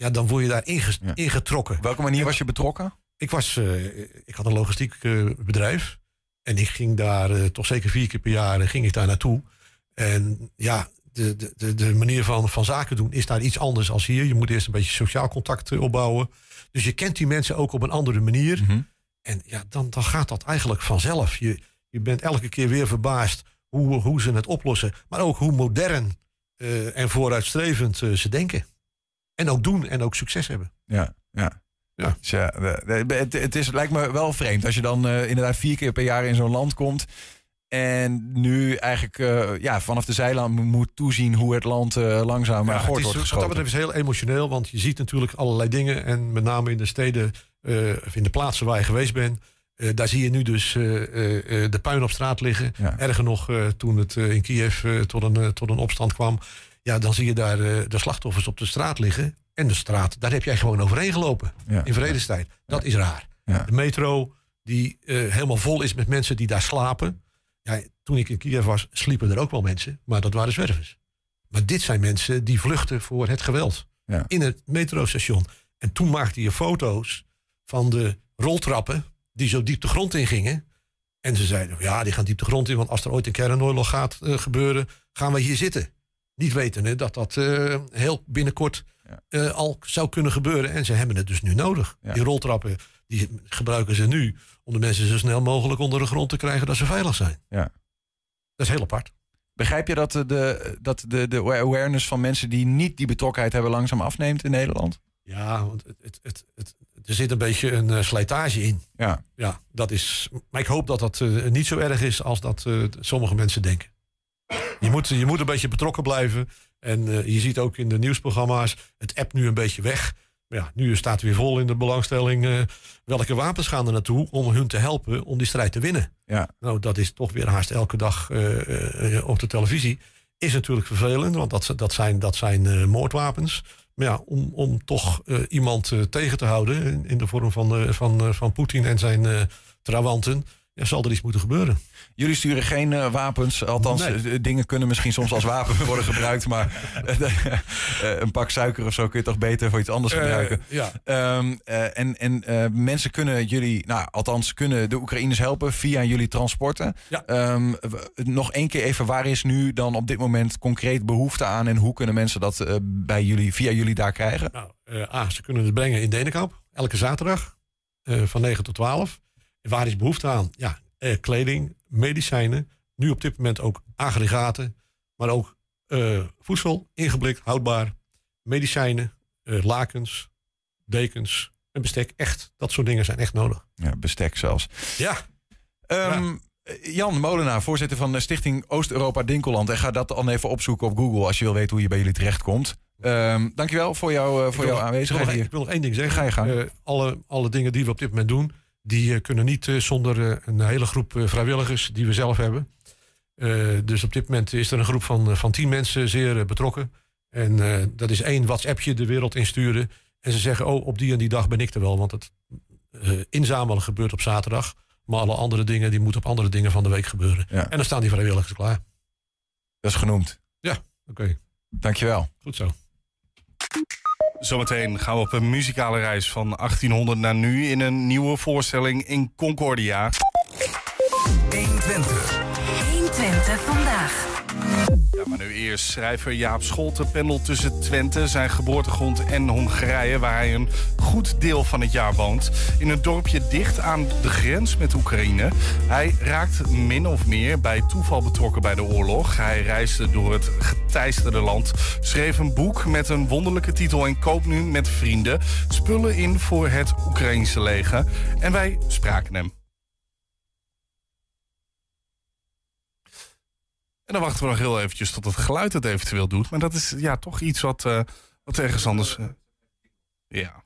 ja, dan word je daar inge- Ja. ingetrokken. Op welke manier was je betrokken? Ik, was, eh, ik had een logistiek eh, bedrijf. En ik ging daar eh, toch zeker vier keer per jaar ging ik daar naartoe. En ja, de, de, de, manier van, van zaken doen is daar iets anders als hier. Je moet eerst een beetje sociaal contact opbouwen. Dus je kent die mensen ook op een andere manier. Mhm. En ja, dan, dan gaat dat eigenlijk vanzelf. Je, je bent elke keer weer verbaasd hoe, hoe ze het oplossen. Maar ook hoe modern eh, en vooruitstrevend ze denken. En ook doen en ook succes hebben. Ja, ja. Ja. Dus ja, het, het is, lijkt me wel vreemd als je dan eh, inderdaad vier keer per jaar in zo'n land komt. En nu eigenlijk eh, ja, vanaf de zijland mo- moet toezien hoe het land eh, langzaam maar Ja, wordt is, wat dat geschoten. betreft is heel emotioneel, want je ziet natuurlijk allerlei dingen. En met name in de steden, of in de plaatsen waar je geweest bent, daar zie je nu dus de puin op straat liggen. Ja. Erger nog, toen het in Kiev tot, een, tot een opstand kwam, ja, dan zie je daar eh, de slachtoffers op de straat liggen. En de straat, daar heb jij gewoon overheen gelopen Ja. in vredestijd. Dat is raar. De metro, die eh, helemaal vol is met mensen die daar slapen. Ja, toen ik in Kiev was, sliepen er ook wel mensen, maar dat waren zwervers. Maar dit zijn mensen die vluchten voor het geweld. In het metrostation. En toen maakte je foto's van de roltrappen die zo diep de grond in gingen. En ze zeiden, ja, die gaan diep de grond in, want als er ooit een kernoorlog gaat eh, gebeuren, gaan we hier zitten. Niet wetende dat dat eh, heel binnenkort eh, al zou kunnen gebeuren. En ze hebben het dus nu nodig. Die roltrappen, die gebruiken ze nu om de mensen zo snel mogelijk onder de grond te krijgen dat ze veilig zijn. Ja. Dat is heel apart. Begrijp je dat, de- de, dat de, de awareness van mensen die niet die betrokkenheid hebben langzaam afneemt in Nederland? Ja, want het, het, het, er zit een beetje een eh, slijtage in. Ja, Ja, dat is. Maar ik hoop dat dat eh, niet zo erg is als dat eh, sommige mensen denken. Je moet, je moet een beetje betrokken blijven. En eh, je ziet ook in de nieuwsprogramma's, het app nu een beetje weg. Maar ja, nu staat weer vol in de belangstelling. eh, welke wapens gaan er naartoe om hun te helpen om die strijd te winnen? ja, Nou, dat is toch weer haast elke dag eh, op de televisie. Is natuurlijk vervelend, want dat, dat zijn, dat zijn moordwapens. Maar ja, om, om toch iemand tegen te houden in, in de vorm van, van, van Poetin en zijn trawanten, ja, zal er iets moeten gebeuren. Jullie sturen geen eh, wapens. Althans, Nee. eh, dingen kunnen misschien soms als wapen worden gebruikt. Maar eh, een pak suiker of zo kun je toch beter voor iets anders gebruiken. Ja. Ehm, eh, en en mensen kunnen jullie, nou althans kunnen de Oekraïners helpen via jullie transporten. Ja. Ehm, nog één keer even, waar is nu dan op dit moment concreet behoefte aan en hoe kunnen mensen dat bij jullie, via jullie daar krijgen? Nou, A, ze kunnen het brengen in Denenkamp, elke zaterdag van 9 tot 12. Waar is behoefte aan? Ja, eh, kleding, medicijnen, nu op dit moment ook aggregaten, maar ook eh, voedsel, ingeblikt, houdbaar, medicijnen, eh, lakens, dekens en bestek. Echt, dat soort dingen zijn echt nodig. Ja, bestek zelfs. Ja, Ehm, Jan Molenaar, voorzitter van de Stichting Oost-Europa Dinkeland. En ga dat dan even opzoeken op Google als je wil weten hoe je bij jullie terechtkomt. Ehm dankjewel voor, jou, eh, voor jouw aanwezigheid ik wil, nog, hier. ik wil nog één ding zeggen. Ga je gang. Eh, alle, alle dingen die we op dit moment doen, die eh, kunnen niet eh, zonder eh, een hele groep vrijwilligers die we zelf hebben. Dus op dit moment is er een groep van, van tien mensen zeer betrokken. En dat is één WhatsAppje de wereld insturen. En ze zeggen, oh, op die en die dag ben ik er wel. Want het inzamelen gebeurt op zaterdag. Maar alle andere dingen, die moeten op andere dingen van de week gebeuren. Ja. En dan staan die vrijwilligers klaar. Dat is genoemd. Oké, Dankjewel. goed zo. Zometeen gaan we op een muzikale reis van 1800 naar nu in een nieuwe voorstelling in Concordia. 120 vandaag. Maar nu eerst schrijver Jaap Scholten pendelt tussen Twente, zijn geboortegrond en Hongarije, waar hij een goed deel van het jaar woont. In een dorpje dicht aan de grens met Oekraïne. Hij raakt min of meer bij toeval betrokken bij de oorlog. Hij reisde door het geteisterde land, schreef een boek met een wonderlijke titel en koopt nu met vrienden spullen in voor het Oekraïnse leger. En wij spraken hem. En dan wachten we nog heel eventjes tot het geluid het eventueel doet. Maar dat is ja toch iets wat, eh, wat ergens anders... eh, ja.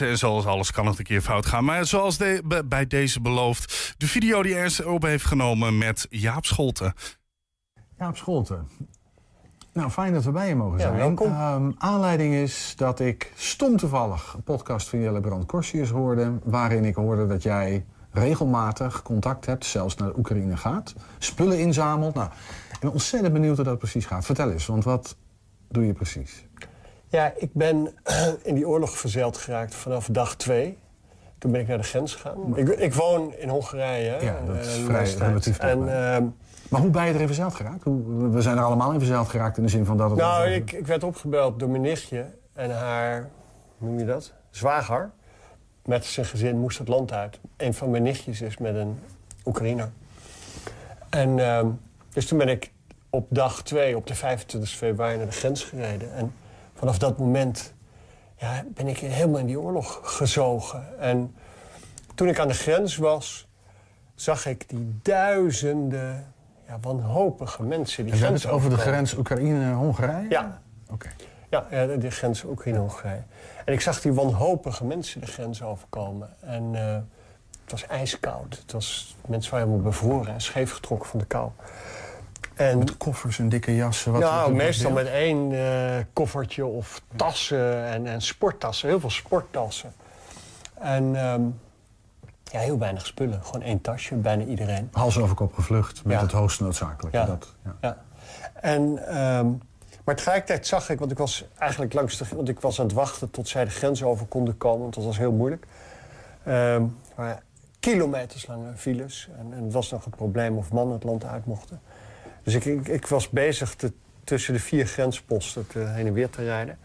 En zoals alles kan het een keer fout gaan. Maar zoals de- bij- bij deze beloofd, de video die Ernst op heeft genomen met Jaap Scholten. Jaap Scholten. Nou, fijn dat we bij je mogen Ja, zijn. welkom. Ehm, aanleiding is dat ik stom toevallig een podcast van Jelle Brand Corsius hoorde... waarin ik hoorde dat jij regelmatig contact hebt, zelfs naar de Oekraïne gaat... spullen inzamelt. Nou, ik ben ontzettend benieuwd hoe dat precies gaat. Vertel eens, want wat doe je precies? Ja, ik ben in die oorlog verzeild geraakt vanaf dag twee. Toen ben ik naar de grens gegaan. Ik, ik woon in Hongarije. Ja, dat is eh, vrij relatief En, ehm, Maar hoe ben je erin verzeild geraakt? Hoe, we zijn er allemaal in verzeild geraakt in de zin van dat het... nou, ik, ik werd opgebeld door mijn nichtje en haar, hoe noem je dat? Zwager. Met zijn gezin moest het land uit. Een van mijn nichtjes is met een Oekraïner. En ehm, dus toen ben ik op dag twee, op de 25 februari, naar de grens gereden. En vanaf dat moment ja, ben ik helemaal in die oorlog gezogen. En toen ik aan de grens was, zag ik die duizenden ja, wanhopige mensen die En grens over de grens Oekraïne-Hongarije? Ja. Oké. Ja, ja de, de grens Oekraïne-Hongarije. En ik zag die wanhopige mensen de grens overkomen. En eh, het was ijskoud. Het was, mensen waren helemaal bevroren en scheef getrokken van de kou. En Met koffers en dikke jassen? Wat nou, meestal met één eh, koffertje of tassen en, en sporttassen. Heel veel sporttassen. En ehm, ja, heel weinig spullen. Gewoon één tasje, bijna iedereen. Hals over kop gevlucht met Ja. het hoogst noodzakelijke. Ja. Dat, ja. Ja. En, ehm, maar tegelijkertijd zag ik, want ik was eigenlijk langs de... Want ik was aan het wachten tot zij de grens over konden komen. Want dat was heel moeilijk. Ehm maar kilometerslange files. En, en het was nog een probleem of mannen het land uit mochten. Dus ik, ik, ik was bezig te, tussen de vier grensposten te, heen en weer te rijden.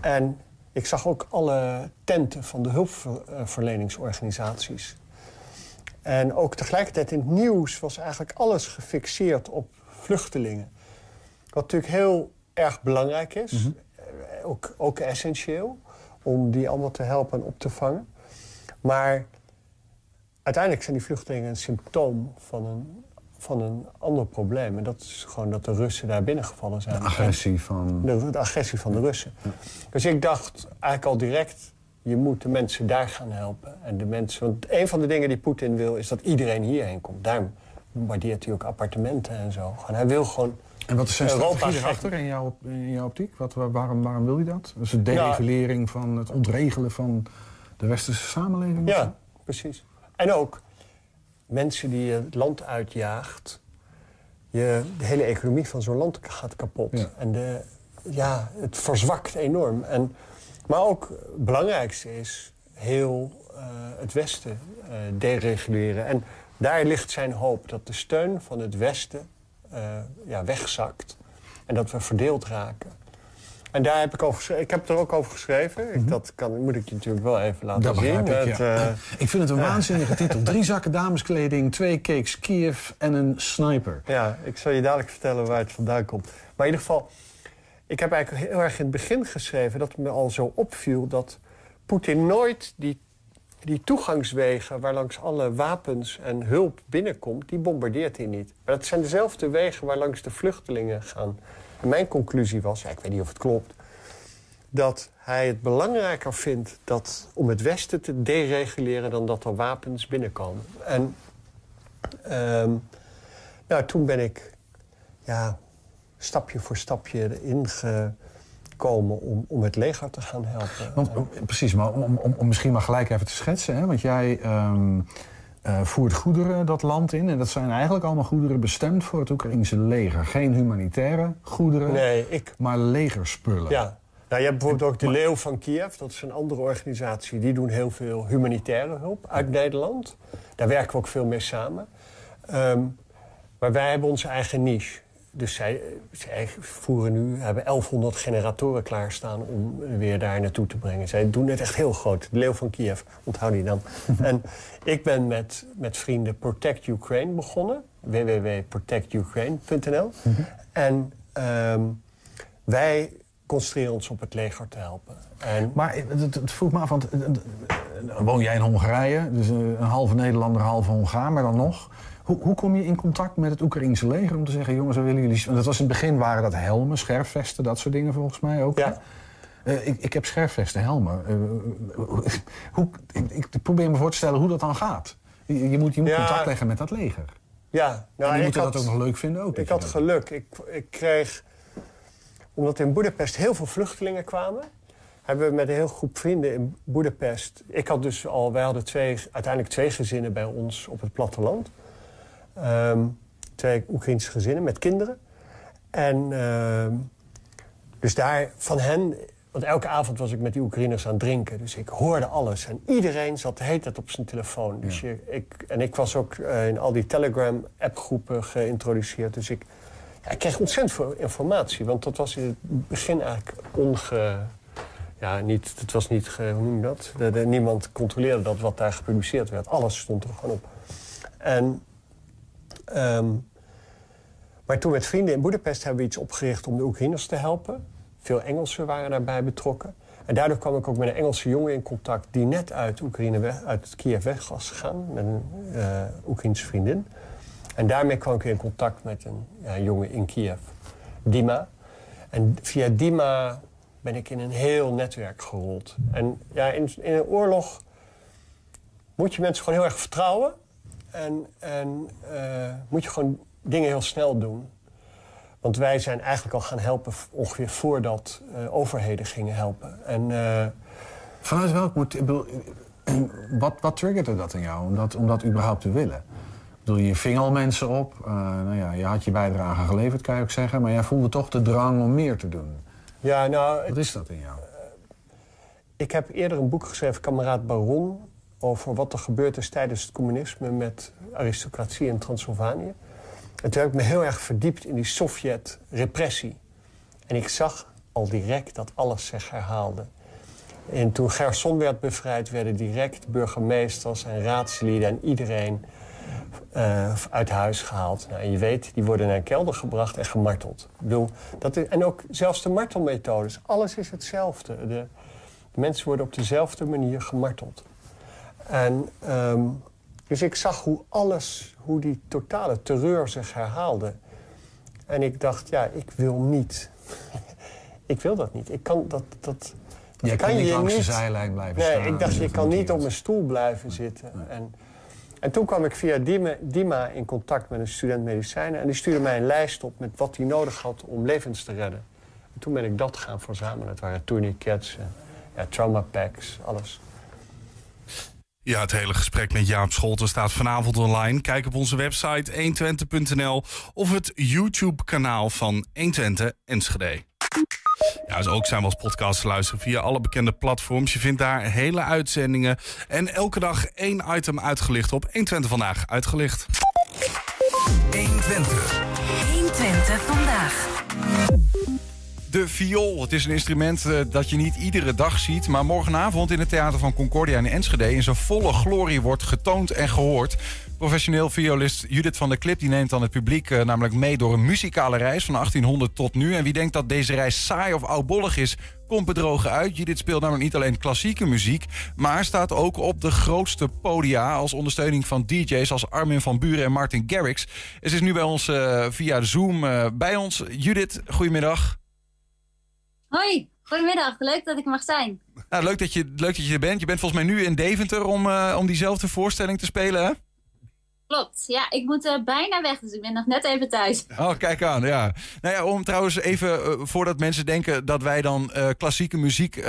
En ik zag ook alle tenten van de hulpverleningsorganisaties. En ook tegelijkertijd in het nieuws was eigenlijk alles gefixeerd op vluchtelingen. Wat natuurlijk heel erg belangrijk is, Mhm. eh, ook, ook essentieel, om die allemaal te helpen en op te vangen. Maar uiteindelijk zijn die vluchtelingen een symptoom van een, van een ander probleem. En dat is gewoon dat de Russen daar binnengevallen zijn. De agressie van... De, de agressie van de Russen. Dus ik dacht eigenlijk al direct, je moet de mensen daar gaan helpen. En de mensen, want een van de dingen die Poetin wil, is dat iedereen hierheen komt. Daarom waardeert hij ook appartementen en zo. Gewoon, hij wil gewoon... En wat is zijn Europa strategie erachter in jouw, in jouw optiek? Wat, waar- waarom, waarom wil hij dat? Dus de deregulering van het ontregelen van de westerse samenleving? Ja, precies. En ook mensen die je het land uitjaagt. Je, de hele economie van zo'n land gaat kapot. Ja. En de, ja, het verzwakt enorm. En, maar ook het belangrijkste is heel eh, het Westen eh, dereguleren. En daar ligt zijn hoop dat de steun van het Westen eh, ja, wegzakt. En dat we verdeeld raken. En daar heb ik over geschreven. Ik heb er ook over geschreven. Ik, dat kan, moet ik je natuurlijk wel even laten Dat zien. begrijp ik, Het, ja. eh, Ik vind het een waanzinnige titel. Drie zakken dameskleding, twee cakes Kiev en een sniper. Ja, ik zal je dadelijk vertellen waar het vandaan komt. Maar in ieder geval, ik heb eigenlijk heel erg in het begin geschreven... dat het me al zo opviel dat Poetin nooit die, die toegangswegen... waar langs alle wapens en hulp binnenkomt, die bombardeert hij niet. Maar dat zijn dezelfde wegen waar langs de vluchtelingen gaan. Mijn conclusie was, ja, ik weet niet of het klopt... dat hij het belangrijker vindt dat, om het Westen te dereguleren... dan dat er wapens binnenkomen. En ehm, nou, toen ben ik ja, stapje voor stapje erin gekomen om, om het leger te gaan helpen. Want, precies, maar om, om, om misschien maar gelijk even te schetsen. Hè? Want jij ehm, eh, voert goederen dat land in. En dat zijn eigenlijk allemaal goederen bestemd voor het Oekraïnse leger. Geen humanitaire goederen, nee, ik... maar legerspullen. Ja. Nou, je hebt bijvoorbeeld ook de Leeuw van Kiev. Dat is een andere organisatie. Die doen heel veel humanitaire hulp uit Nederland. Daar werken we ook veel mee samen. Ehm, maar wij hebben onze eigen niche. Dus zij, zij voeren nu, hebben 1100 generatoren klaarstaan om weer daar naartoe te brengen. Zij doen het echt heel groot. De Leeuw van Kiev, onthoud die dan. en ik ben met, met vrienden Protect Ukraine begonnen. www.protectukraine.nl En ehm, wij concentreren ons op het leger te helpen. En Maar het, het, vroeg me af, want eh, eh, eh, woon jij in Hongarije, dus een halve Nederlander, een halve Hongaar, maar dan nog. Hoe, hoe kom je in contact met het Oekraïense leger om te zeggen, jongens, we willen jullie... Want dat was in het begin waren dat helmen, scherfvesten, dat soort dingen volgens mij ook. Ja. Eh, ik, ik heb scherfvesten, helmen. Eh, hoe, ik, ik probeer me voor te stellen hoe dat dan gaat. Je, je moet, je moet Ja. contact leggen met dat leger. Ja, en nou, die ik moeten had, dat ook nog leuk vinden ook. ik je had dat- geluk. Ik, ik kreeg, omdat in Boedapest heel veel vluchtelingen kwamen... hebben we met een heel groep vrienden in Boedapest... Ik had dus al, wij hadden twee, uiteindelijk twee gezinnen bij ons op het platteland. Ehm, twee Oekraïnse gezinnen met kinderen. En ehm, dus daar van hen... Want elke avond was ik met die Oekraïners aan het drinken. Dus ik hoorde alles. En iedereen zat de hele tijd op zijn telefoon. Dus je, ik, en ik was ook eh, in al die Telegram-appgroepen geïntroduceerd. Dus ik, ja, ik kreeg ontzettend veel informatie. Want dat was in het begin eigenlijk onge... Ja, niet, het was niet, ge- hoe noem je dat? De, de- niemand controleerde dat wat daar gepubliceerd werd. Alles stond er gewoon op. En, ehm, maar toen met vrienden in Boedapest hebben we iets opgericht om de Oekraïners te helpen. Veel Engelsen waren daarbij betrokken. En daardoor kwam ik ook met een Engelse jongen in contact... die net uit Oekraïne weg, uit Kiev weg was gegaan. Met een eh Oekraïnse vriendin. En daarmee kwam ik in contact met een jongen in Kiev, Dima. En via Dima ben ik in een heel netwerk gerold. En ja, in een oorlog moet je mensen gewoon heel erg vertrouwen. En, en eh, moet je gewoon dingen heel snel doen. Want wij zijn eigenlijk al gaan helpen ongeveer voordat eh, overheden gingen helpen. En eh, Vanuit welk motief? eh, Wat, wat triggerde dat in jou om dat, om dat überhaupt te willen? Ik bedoel, je ving al mensen op. nou ja, je had je bijdrage geleverd, kan je ook zeggen. Maar jij voelde toch de drang om meer te doen. ja, nou, Wat is dat in jou? Ik heb eerder een boek geschreven, Kameraad Baron... over wat er gebeurd is tijdens het communisme met aristocratie in Transylvanië. En toen me heel erg verdiept in die Sovjet-repressie. En ik zag al direct dat alles zich herhaalde. En toen Gerson werd bevrijd, werden direct burgemeesters en raadsleden en iedereen eh, uit huis gehaald. Nou, en je weet, die worden naar een kelder gebracht en gemarteld. Ik bedoel, dat is, en ook zelfs de martelmethodes, alles is hetzelfde. De, de mensen worden op dezelfde manier gemarteld. En, ehm, dus ik zag hoe alles, hoe die totale terreur zich herhaalde. En ik dacht, ja, ik wil niet. ik wil dat niet. Ik kan dat. dat dat Jij kan niet je langs de zijlijn blijven nee, staan. ik dacht, je Dat kan niet op niet. mijn stoel blijven zitten. En, en toen kwam ik via Dima, Dima in contact met een student medicijnen. En die stuurde mij een lijst op met wat hij nodig had om levens te redden. En toen ben ik dat gaan verzamelen. Het waren tourniquets, ja, trauma packs, alles. Ja, het hele gesprek met Jaap Scholten staat vanavond online. Kijk op onze website 120.nl of het YouTube-kanaal van 120 Enschede. Ja, dus ook zijn we als podcast te luisteren via alle bekende platforms. Je vindt daar hele uitzendingen en elke dag één item uitgelicht op 120 Vandaag Uitgelicht. 120. 120 vandaag. De viool. Het is een instrument eh, dat je niet iedere dag ziet. Maar morgenavond in het Theater van Concordia in Enschede... in zijn volle glorie wordt getoond en gehoord. Professioneel violist Judith van der Klip die neemt dan het publiek eh, namelijk mee... door een muzikale reis van 1800 tot nu. En wie denkt dat deze reis saai of oudbollig is... komt bedrogen uit. Judith speelt namelijk niet alleen klassieke muziek... maar staat ook op de grootste podia... als ondersteuning van DJ's als Armin van Buren en Martin Garrix. Ze is nu bij ons eh, via Zoom bij ons. Judith, goedemiddag. Hoi, goedemiddag. Leuk dat ik mag zijn. Nou, leuk, dat je, leuk dat je er bent. Je bent volgens mij nu in Deventer om, eh, om diezelfde voorstelling te spelen, hè? Klopt. Ja, ik moet eh, bijna weg, dus ik ben nog net even thuis. Oh, kijk aan, ja. Nou ja, om trouwens even, eh, voordat mensen denken dat wij dan eh, klassieke muziek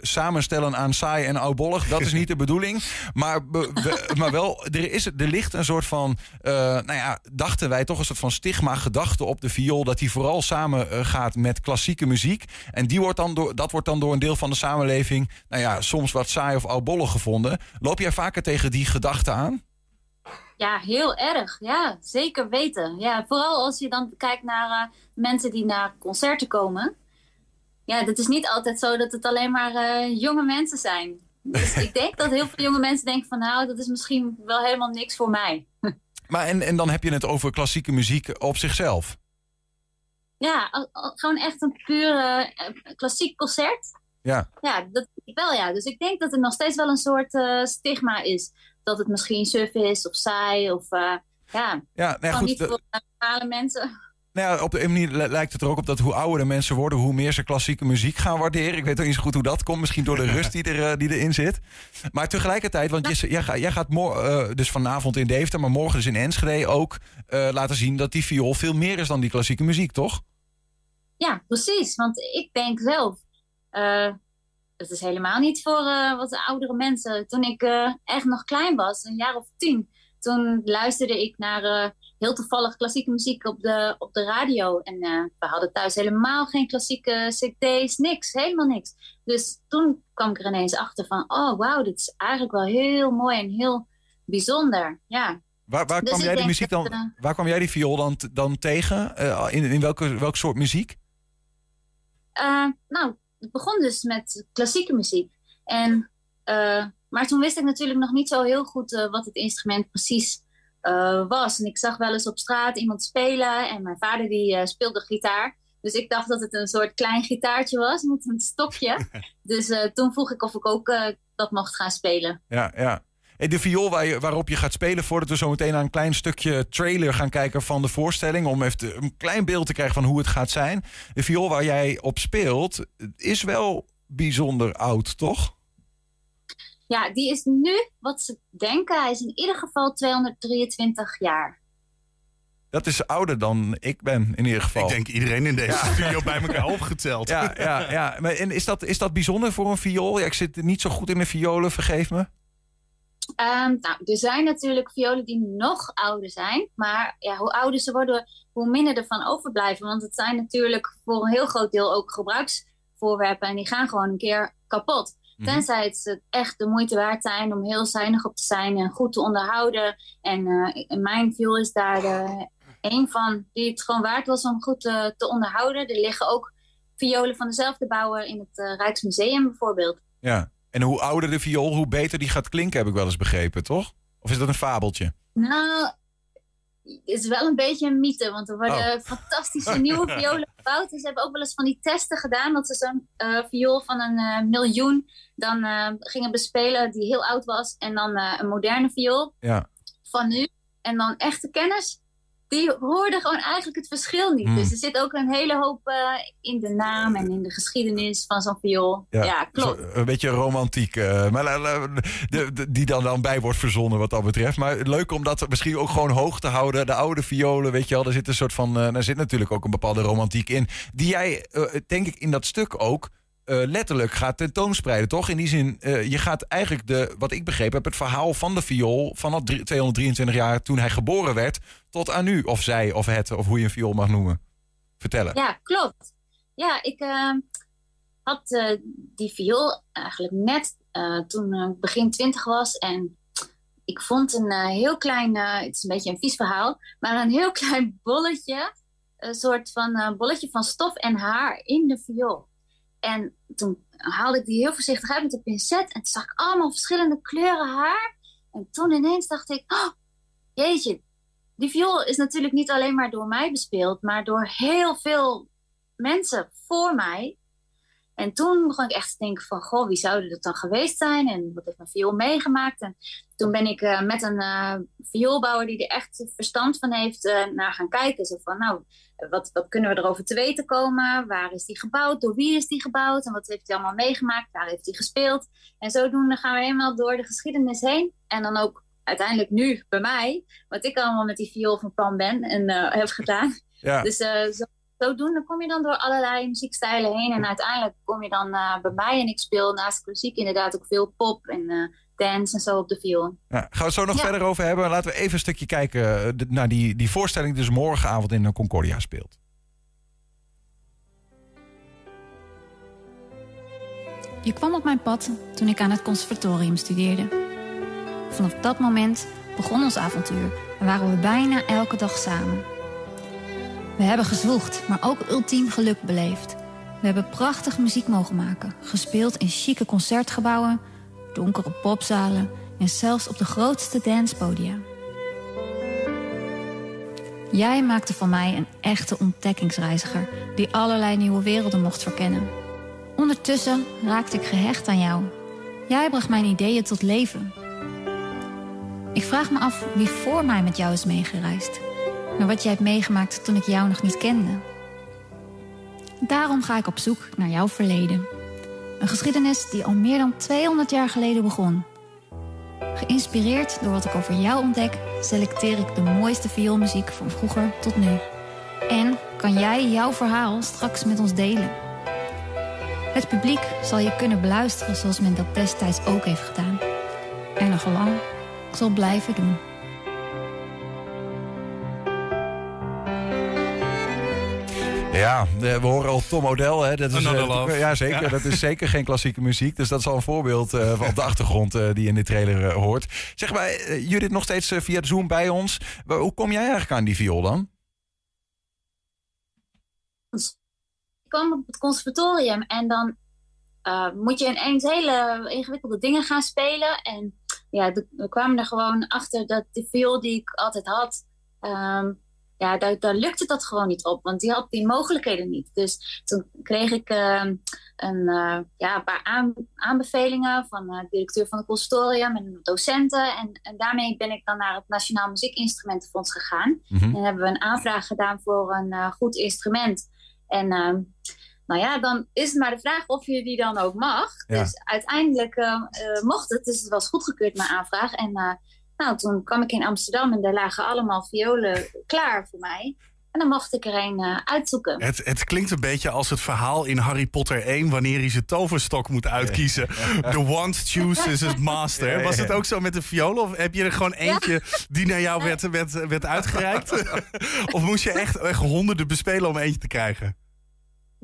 samenstellen aan saai en oudbollig. Dat is niet de bedoeling. Maar, be- we- maar wel, er, is, er ligt een soort van, nou ja, dachten wij toch een soort van stigma gedachte op de viool. Dat die vooral samen gaat met klassieke muziek. En die wordt dan door, dat wordt dan door een deel van de samenleving, nou ja, soms wat saai of oudbollig gevonden. Loop jij vaker tegen die gedachte aan? Ja, heel erg. Ja, zeker weten. Ja, vooral als je dan kijkt naar eh, mensen die naar concerten komen. Ja, het is niet altijd zo dat het alleen maar eh, jonge mensen zijn. Dus ik denk dat heel veel jonge mensen denken van... nou, dat is misschien wel helemaal niks voor mij. Maar en, en dan heb je het over klassieke muziek op zichzelf. Ja, gewoon echt een puur eh, klassiek concert. Ja. Ja, dat wel ja. Dus ik denk dat er nog steeds wel een soort stigma is. Dat het misschien suf is of saai of... eh, ja, Ja, gewoon goed. niet voor normale mensen. Nou ja, op de een manier li- lijkt het er ook op dat hoe ouder de mensen worden, hoe meer ze klassieke muziek gaan waarderen. Ik weet ook niet zo goed hoe dat komt. Misschien door de rust die, er, eh, die erin zit. Maar tegelijkertijd, want je, jij, gaat- jij gaat eh, dus vanavond in Deventer, maar morgen dus in Enschede ook laten zien dat die viool veel meer is dan die klassieke muziek, toch? Ja, precies. Want ik denk zelf, het is helemaal niet voor eh, wat oudere mensen. Toen ik eh, echt nog klein was, een jaar of tien, toen luisterde ik naar eh, heel toevallig klassieke muziek op de, op de radio. En we hadden thuis helemaal geen klassieke cd's, niks, helemaal niks. Dus toen kwam ik er ineens achter van, oh wauw, dit is eigenlijk wel heel mooi en heel bijzonder. Ja, Waar, waar, Dus kwam, jij die muziek dat, dan, waar kwam jij die viool dan, dan tegen? In in welke, welk soort muziek? Nou, het begon dus met klassieke muziek. En, eh, maar toen wist ik natuurlijk nog niet zo heel goed eh, wat het instrument precies eh, was. En ik zag wel eens op straat iemand spelen en mijn vader die speelde gitaar. Dus ik dacht dat het een soort klein gitaartje was met een stokje. dus toen vroeg ik of ik ook dat mocht gaan spelen. Ja, ja. En de viool waar je, waarop je gaat spelen, voordat we zo meteen naar een klein stukje trailer gaan kijken van de voorstelling, om even een klein beeld te krijgen van hoe het gaat zijn. De viool waar jij op speelt, is wel bijzonder oud, toch? Ja, die is nu, wat ze denken, hij is in ieder geval 223 jaar. Dat is ouder dan ik ben, in ieder geval. Ik denk iedereen in deze studio bij elkaar opgeteld. Ja, ja, ja. Maar, en is dat, is dat bijzonder voor een viool? Ja, ik zit niet zo goed in de violen, vergeef me. Ehm, nou, er zijn natuurlijk violen die nog ouder zijn. Maar ja, hoe ouder ze worden, hoe minder ervan overblijven. Want het zijn natuurlijk voor een heel groot deel ook gebruiksvoorwerpen. En die gaan gewoon een keer kapot. Mhm. Tenzij het echt de moeite waard zijn om heel zuinig op te zijn en goed te onderhouden. En eh, mijn viool is daar de, een van die het gewoon waard was om goed eh, te onderhouden. Er liggen ook violen van dezelfde bouwer in het eh, Rijksmuseum bijvoorbeeld. Ja. En hoe ouder de viool, hoe beter die gaat klinken, heb ik wel eens begrepen, toch? Of is dat een fabeltje? Nou, het is wel een beetje een mythe, want er worden fantastische nieuwe violen gebouwd. En ze hebben ook wel eens van die testen gedaan, dat ze zo'n eh, viool van een eh, miljoen dan eh, gingen bespelen die heel oud was. En dan een moderne viool Ja. van nu. En dan echte kennis, die hoorden gewoon eigenlijk het verschil niet. Hmm. Dus er zit ook een hele hoop eh, in de naam en in de geschiedenis van zo'n viool. Ja, klopt. Zo, een beetje romantiek. eh, maar de, de- die dan, dan bij wordt verzonnen wat dat betreft. Maar leuk om dat misschien ook gewoon hoog te houden. De oude violen, weet je wel. Daar zit een soort van. eh, daar zit natuurlijk ook een bepaalde romantiek in. Die jij, denk ik, in dat stuk ook. letterlijk gaat tentoonspreiden, toch? In die zin, je gaat eigenlijk de, wat ik begrepen heb, het verhaal van de viool vanaf drie- 223 jaar toen hij geboren werd, tot aan nu, of zij, of het, of hoe je een viool mag noemen. Vertellen. Ja, klopt. Ja, ik eh, had eh, die viool eigenlijk net eh, toen ik begin twintig was. En ik vond een eh, heel klein, het is een beetje een vies verhaal, maar een heel klein bolletje, een soort van bolletje van stof en haar in de viool. En toen haalde ik die heel voorzichtig uit met een pincet en toen zag ik allemaal verschillende kleuren haar. En toen ineens dacht ik, oh, jeetje, die viool is natuurlijk niet alleen maar door mij bespeeld, maar door heel veel mensen voor mij. En toen begon ik echt te denken van, goh, wie zouden dat dan geweest zijn? En wat heeft mijn viool meegemaakt? En toen ben ik eh, met een eh, vioolbouwer die er echt verstand van heeft eh, naar gaan kijken. Zo van, nou, wat, wat kunnen we erover te weten komen? Waar is die gebouwd? Door wie is die gebouwd? En wat heeft hij allemaal meegemaakt? Waar heeft hij gespeeld? En zodoende gaan we helemaal door de geschiedenis heen. En dan ook uiteindelijk nu bij mij, wat ik allemaal met die viool van plan ben en eh, heb gedaan. Ja. Dus eh, zo, zodoende kom je dan door allerlei muziekstijlen heen. En uiteindelijk kom je dan eh, bij mij. En ik speel naast klassiek inderdaad ook veel pop en eh, dance en zo op de viool. Ja, gaan we het zo nog Ja. verder over hebben. Laten we even een stukje kijken naar die, die voorstelling die dus morgenavond in de Concordia speelt. Je kwam op mijn pad toen ik aan het conservatorium studeerde. Vanaf dat moment begon ons avontuur en waren we bijna elke dag samen. We hebben gezwoegd, maar ook ultiem geluk beleefd. We hebben prachtige muziek mogen maken, gespeeld in chique concertgebouwen, donkere popzalen en zelfs op de grootste dancepodia. Jij maakte van mij een echte ontdekkingsreiziger die allerlei nieuwe werelden mocht verkennen. Ondertussen raakte ik gehecht aan jou. Jij bracht mijn ideeën tot leven. Ik vraag me af wie voor mij met jou is meegereisd. naar wat jij hebt meegemaakt toen ik jou nog niet kende. Daarom ga ik op zoek naar jouw verleden. Een geschiedenis die al meer dan 200 jaar geleden begon. Geïnspireerd door wat ik over jou ontdek, selecteer ik de mooiste vioolmuziek van vroeger tot nu. En kan jij jouw verhaal straks met ons delen? Het publiek zal je kunnen beluisteren zoals men dat destijds ook heeft gedaan. En nog lang zal blijven doen. Ja, we horen al Tom Odell. Hè. Dat is, eh, Love. ja, zeker. Ja. Dat is zeker geen klassieke muziek. Dus dat is al een voorbeeld eh, van op de achtergrond eh, die je in de trailer hoort. Zeg maar, Judith nog steeds via de Zoom bij ons. Hoe kom jij eigenlijk aan die viool dan? Ik kwam op het conservatorium en dan eh, moet je ineens hele ingewikkelde dingen gaan spelen. En ja, we kwamen er gewoon achter dat de viool die ik altijd had, ehm, ja, daar, daar lukte dat gewoon niet op, want die had die mogelijkheden niet. Dus toen kreeg ik ehm, een, eh, ja, een paar aan- aanbevelingen van de directeur van het conservatorium en docenten. En, en daarmee ben ik dan naar het Nationaal Muziekinstrumentenfonds gegaan. Mhm. En hebben we een aanvraag gedaan voor een eh, goed instrument. En ehm, nou ja, dan is het maar de vraag of je die dan ook mag. Ja. Dus uiteindelijk eh, eh, mocht het, dus het was goedgekeurd mijn aanvraag. En eh, nou, toen kwam ik in Amsterdam en daar lagen allemaal violen klaar voor mij. En dan mocht ik er een eh, uitzoeken. Het, het klinkt een beetje als het verhaal in Harry Potter 1... wanneer hij zijn toverstok moet uitkiezen. The wand chooses his master. Ja, ja, Was het ook zo met de violen? Of heb je er gewoon eentje die naar jou werd, werd, werd uitgereikt? of moest je echt, echt honderden bespelen om eentje te krijgen?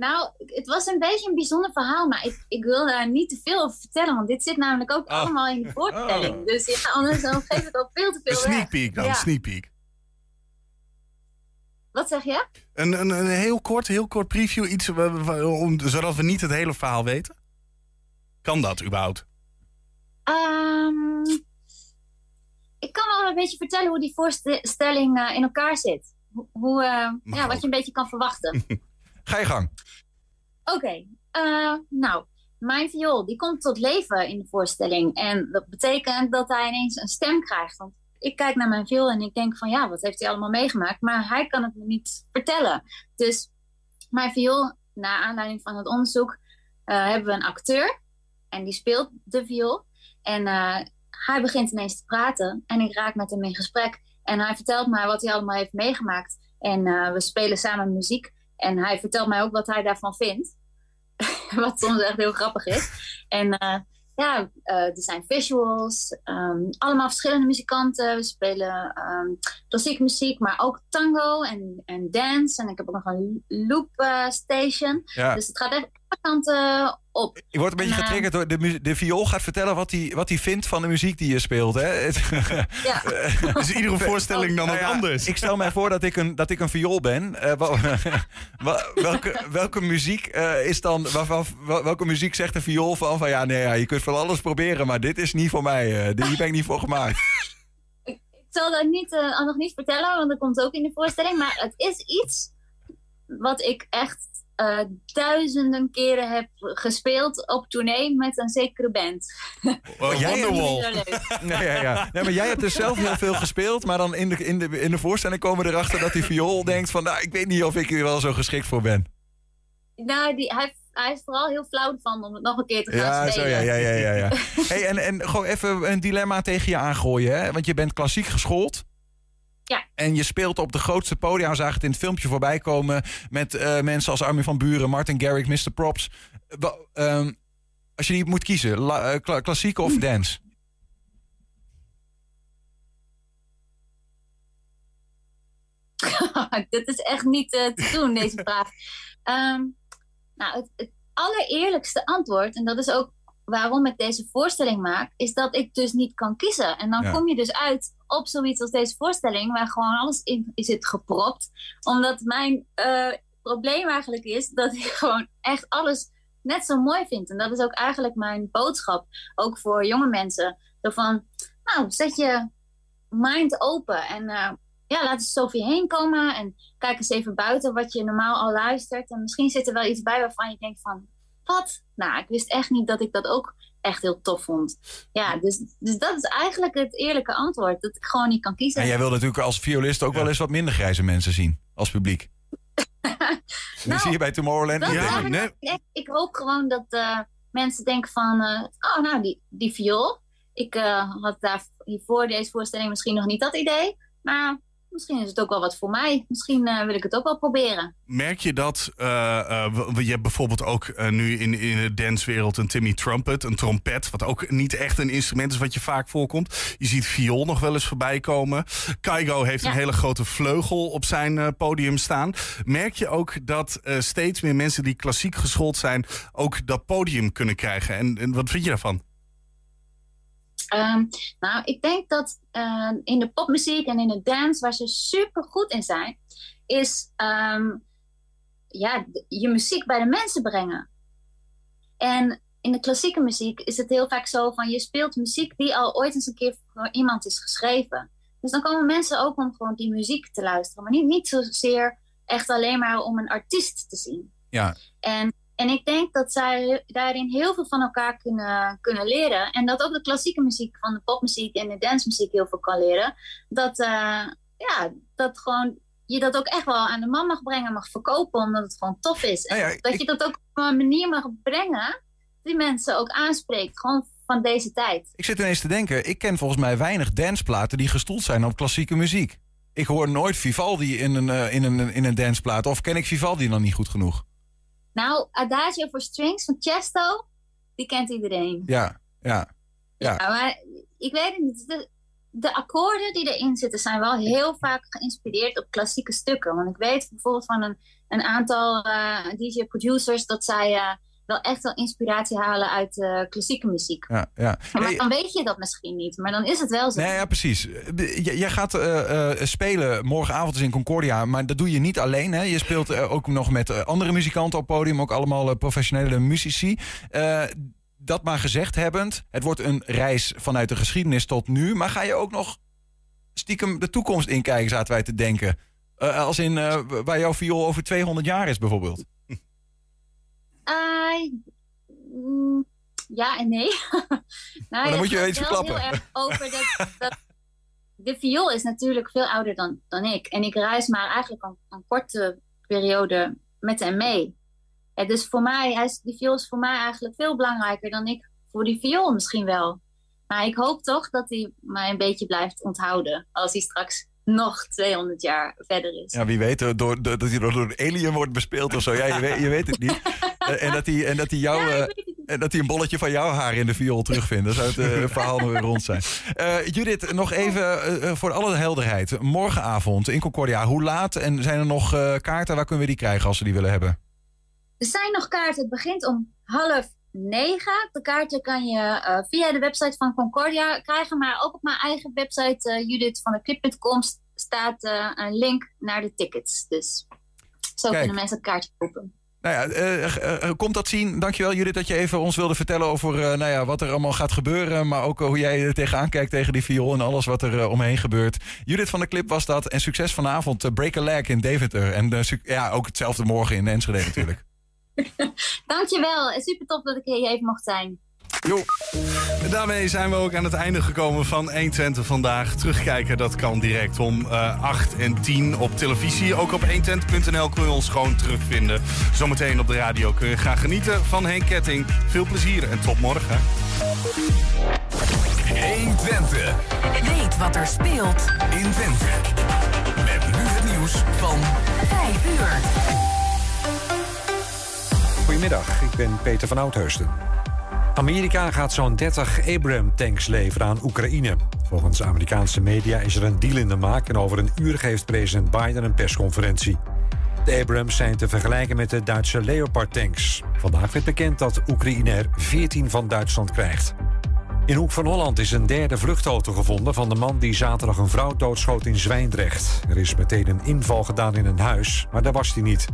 Nou, het was een beetje een bijzonder verhaal, maar ik, ik wil daar niet te veel over vertellen, want dit zit namelijk ook Oh. allemaal in de voorstelling. Oh. Dus ja, anders dan geef ik al veel te Een veel sneak weg. peek dan, Ja. sneak peek. Wat zeg je? Een, een, een heel kort, heel kort preview, iets om, zodat we niet het hele verhaal weten. Kan dat überhaupt? Ehm, ik kan wel een beetje vertellen hoe die voorstelling eh, in elkaar zit. Hoe, hoe, eh, ja, wat je een beetje kan verwachten. Ga je gang. Oké, eh, nou, mijn viool die komt tot leven in de voorstelling. En dat betekent dat hij ineens een stem krijgt. Want ik kijk naar mijn viool en ik denk van ja, wat heeft hij allemaal meegemaakt? Maar hij kan het me niet vertellen. Dus mijn viool, naar aanleiding van het onderzoek, eh, hebben we een acteur. En die speelt de viool. En eh, hij begint ineens te praten. En ik raak met hem in gesprek. En hij vertelt mij wat hij allemaal heeft meegemaakt. En we spelen samen muziek. En hij vertelt mij ook wat hij daarvan vindt. wat soms echt heel grappig is. En eh, ja, eh, er zijn visuals. ehm, allemaal verschillende muzikanten. We spelen ehm, klassieke muziek, maar ook tango en, en dance. En ik heb ook nog een loop eh, station. Ja. Dus het gaat echt alle kanten op. Ik word een beetje En, eh, getriggerd door de, de viool gaat vertellen wat hij, wat hij vindt van de muziek die je speelt. Hè? Ja. Dus iedere voorstelling dan Nou wat ja, anders. Ik stel mij voor dat ik een, dat ik een viool ben. Eh, wel- wel- welke, welke muziek eh, is dan. Welke muziek zegt de viool van? Van ja, nee, ja, je kunt van alles proberen, maar dit is niet voor mij. eh, dit- hier ben ik niet voor gemaakt. Ik zal dat niet, eh, nog niet vertellen, want dat komt ook in de voorstelling. Maar het is iets wat ik echt eh, duizenden keren heb gespeeld op tournee met een zekere band. Oh, jij- Wonderwall. Nee, ja, ja. Nee, maar jij hebt dus zelf heel veel gespeeld, maar dan in de, in, de, in de voorstelling komen we erachter dat die viool denkt van, nou, ik weet niet of ik hier wel zo geschikt voor ben. Nou, die, hij, hij is vooral heel flauw van om het nog een keer te gaan Ja, zo, spelen. ja, ja, ja, ja. ja. Hey, en, en gewoon even een dilemma tegen je aangooien, hè? Want je bent klassiek geschoold. En je speelt op de grootste podia. We zagen het in het filmpje voorbij komen. Met eh, mensen als Armin van Buren, Martin Garrix, Mr. Props. Ehm, als je die moet kiezen, la- eh, kla- klassiek of dance? Dit is echt niet eh, te doen, deze vraag. Ehm, nou, het, het allereerlijkste antwoord, en dat is ook waarom ik deze voorstelling maak, is dat ik dus niet kan kiezen. En dan Ja. kom je dus uit op zoiets als deze voorstelling, waar gewoon alles in zit gepropt. Omdat mijn eh, probleem eigenlijk is dat ik gewoon echt alles net zo mooi vind. En dat is ook eigenlijk mijn boodschap, ook voor jonge mensen. Zo van, nou, zet je mind open en eh, ja, laat eens over je heen komen. En kijk eens even buiten wat je normaal al luistert. En misschien zit er wel iets bij waarvan je denkt van... wat? Nou, ik wist echt niet dat ik dat ook echt heel tof vond. Ja, dus, dus dat is eigenlijk het eerlijke antwoord. Dat ik gewoon niet kan kiezen. En jij wil natuurlijk als violist ook wel eens wat minder grijze mensen zien als publiek. Die zie je bij Tomorrowland is denk ik. ik, hoop gewoon dat eh, mensen denken van... eh, oh, nou, die, die viool. Ik eh, had daar hiervoor deze voorstelling misschien nog niet dat idee. Maar misschien is het ook wel wat voor mij. Misschien eh, wil ik het ook wel proberen. Merk je dat, eh, eh, je hebt bijvoorbeeld ook nu in, in de dancewereld een Timmy Trumpet, een trompet, wat ook niet echt een instrument is wat je vaak voorkomt. Je ziet viool nog wel eens voorbij komen. Kaigo heeft een hele grote vleugel op zijn podium staan. Merk je ook dat steeds meer mensen die klassiek geschoold zijn ook dat podium kunnen krijgen? En, en wat vind je daarvan? Ehm, nou, ik denk dat eh, in de popmuziek en in de dance, waar ze super goed in zijn, is ehm, ja, je muziek bij de mensen brengen. En in de klassieke muziek is het heel vaak zo van je speelt muziek die al ooit eens een keer voor iemand is geschreven. Dus dan komen mensen ook om gewoon die muziek te luisteren, maar niet, niet zozeer echt alleen maar om een artiest te zien. Ja, En, en ik denk dat zij daarin heel veel van elkaar kunnen, kunnen leren. En dat ook de klassieke muziek van de popmuziek en de dancemuziek heel veel kan leren. Dat, eh, ja, dat gewoon je dat ook echt wel aan de man mag brengen, mag verkopen, omdat het gewoon tof is. En Nou ja, dat ik- je dat ook op een manier mag brengen die mensen ook aanspreekt. Gewoon van deze tijd. ik zit ineens te denken, ik ken volgens mij weinig danceplaten die gestoeld zijn op klassieke muziek. Ik hoor nooit Vivaldi in een, eh, in een, in een danceplaat. Of ken ik Vivaldi dan niet goed genoeg? Nou, Adagio voor Strings van Chesto, die kent iedereen. Ja, ja. Ja. Ja, maar ik weet het niet. De, de akkoorden die erin zitten zijn wel heel vaak geïnspireerd op klassieke stukken. Want ik weet bijvoorbeeld van een, een aantal eh, DJ-producers dat zij eh, wel echt wel inspiratie halen uit eh, klassieke muziek. ja, ja. Maar Hey, dan weet je dat misschien niet, maar dan is het wel zo. Nee, ja, precies. J- Jij gaat eh, eh, spelen morgenavond dus in Concordia, maar dat doe je niet alleen. Hè? Je speelt ook nog met andere muzikanten op podium, ook allemaal professionele muzici. Dat maar gezegd hebbend, het wordt een reis vanuit de geschiedenis tot nu. Maar ga je ook nog stiekem de toekomst inkijken, zaten wij te denken? Als in waar jouw viool over 200 jaar is bijvoorbeeld. Mm, ja en nee. nou, dan ja, moet je iets verklappen. heel erg over dat, dat de viool is natuurlijk veel ouder dan, dan ik. En ik reis maar eigenlijk een, een korte periode met hem mee. Dus voor mij, hij is, die viool is voor mij eigenlijk veel belangrijker dan ik voor die viool misschien wel. Maar ik hoop toch dat hij mij een beetje blijft onthouden als hij straks nog 200 jaar verder is. Ja, wie weet, door, door- dat hij door een alien wordt bespeeld of zo. Ja, je weet, je weet het niet. En dat hij, en dat hij jou... Ja, eh, het. En dat hij een bolletje van jouw haar in de viool terugvindt. Dan zou het eh, verhaal nog weer rond zijn. Eh, Judith, nog even voor alle helderheid. Morgenavond in Concordia. Hoe laat? En zijn er nog kaarten? Waar kunnen we die krijgen als ze die willen hebben? Er zijn nog kaarten. Het begint om half negen. De kaarten kan je via de website van Concordia krijgen. Maar ook op mijn eigen website, Judith van de Clip.com, staat een link naar de tickets. Dus zo Kijk. kunnen mensen het kaartje kopen. Nou ja, eh, eh, komt dat zien. Dankjewel Judith dat je even ons wilde vertellen over eh, nou ja, wat er allemaal gaat gebeuren. Maar ook hoe jij er tegenaan kijkt tegen die viool en alles wat er omheen gebeurt. Judith van de Clip was dat. En succes vanavond. Break a Leg in Deventer. En ja, ook hetzelfde morgen in Enschede natuurlijk. Dankjewel. Super tof dat ik hier even mocht zijn. Jo. Daarmee zijn we ook aan het einde gekomen van 120 vandaag. Terugkijken, dat kan direct om eh 8 en 10 op televisie. Ook op 120.nl kun je ons gewoon terugvinden. Zometeen op de radio kun je gaan genieten van Henk Ketting. Veel plezier en tot morgen. 120. Weet wat er speelt in Twente. Met nu het nieuws van 5 uur. Goedemiddag, ik ben Peter van Oudheusden. Amerika gaat zo'n 30 Abrams-tanks leveren aan Oekraïne. Volgens Amerikaanse media is er een deal in de maak... en over een uur geeft president Biden een persconferentie. De Abrams zijn te vergelijken met de Duitse Leopard-tanks. Vandaag werd bekend dat Oekraïne er 14 van Duitsland krijgt. In Hoek van Holland is een derde vluchtauto gevonden... van de man die zaterdag een vrouw doodschoot in Zwijndrecht. Er is meteen een inval gedaan in een huis, maar daar was hij niet.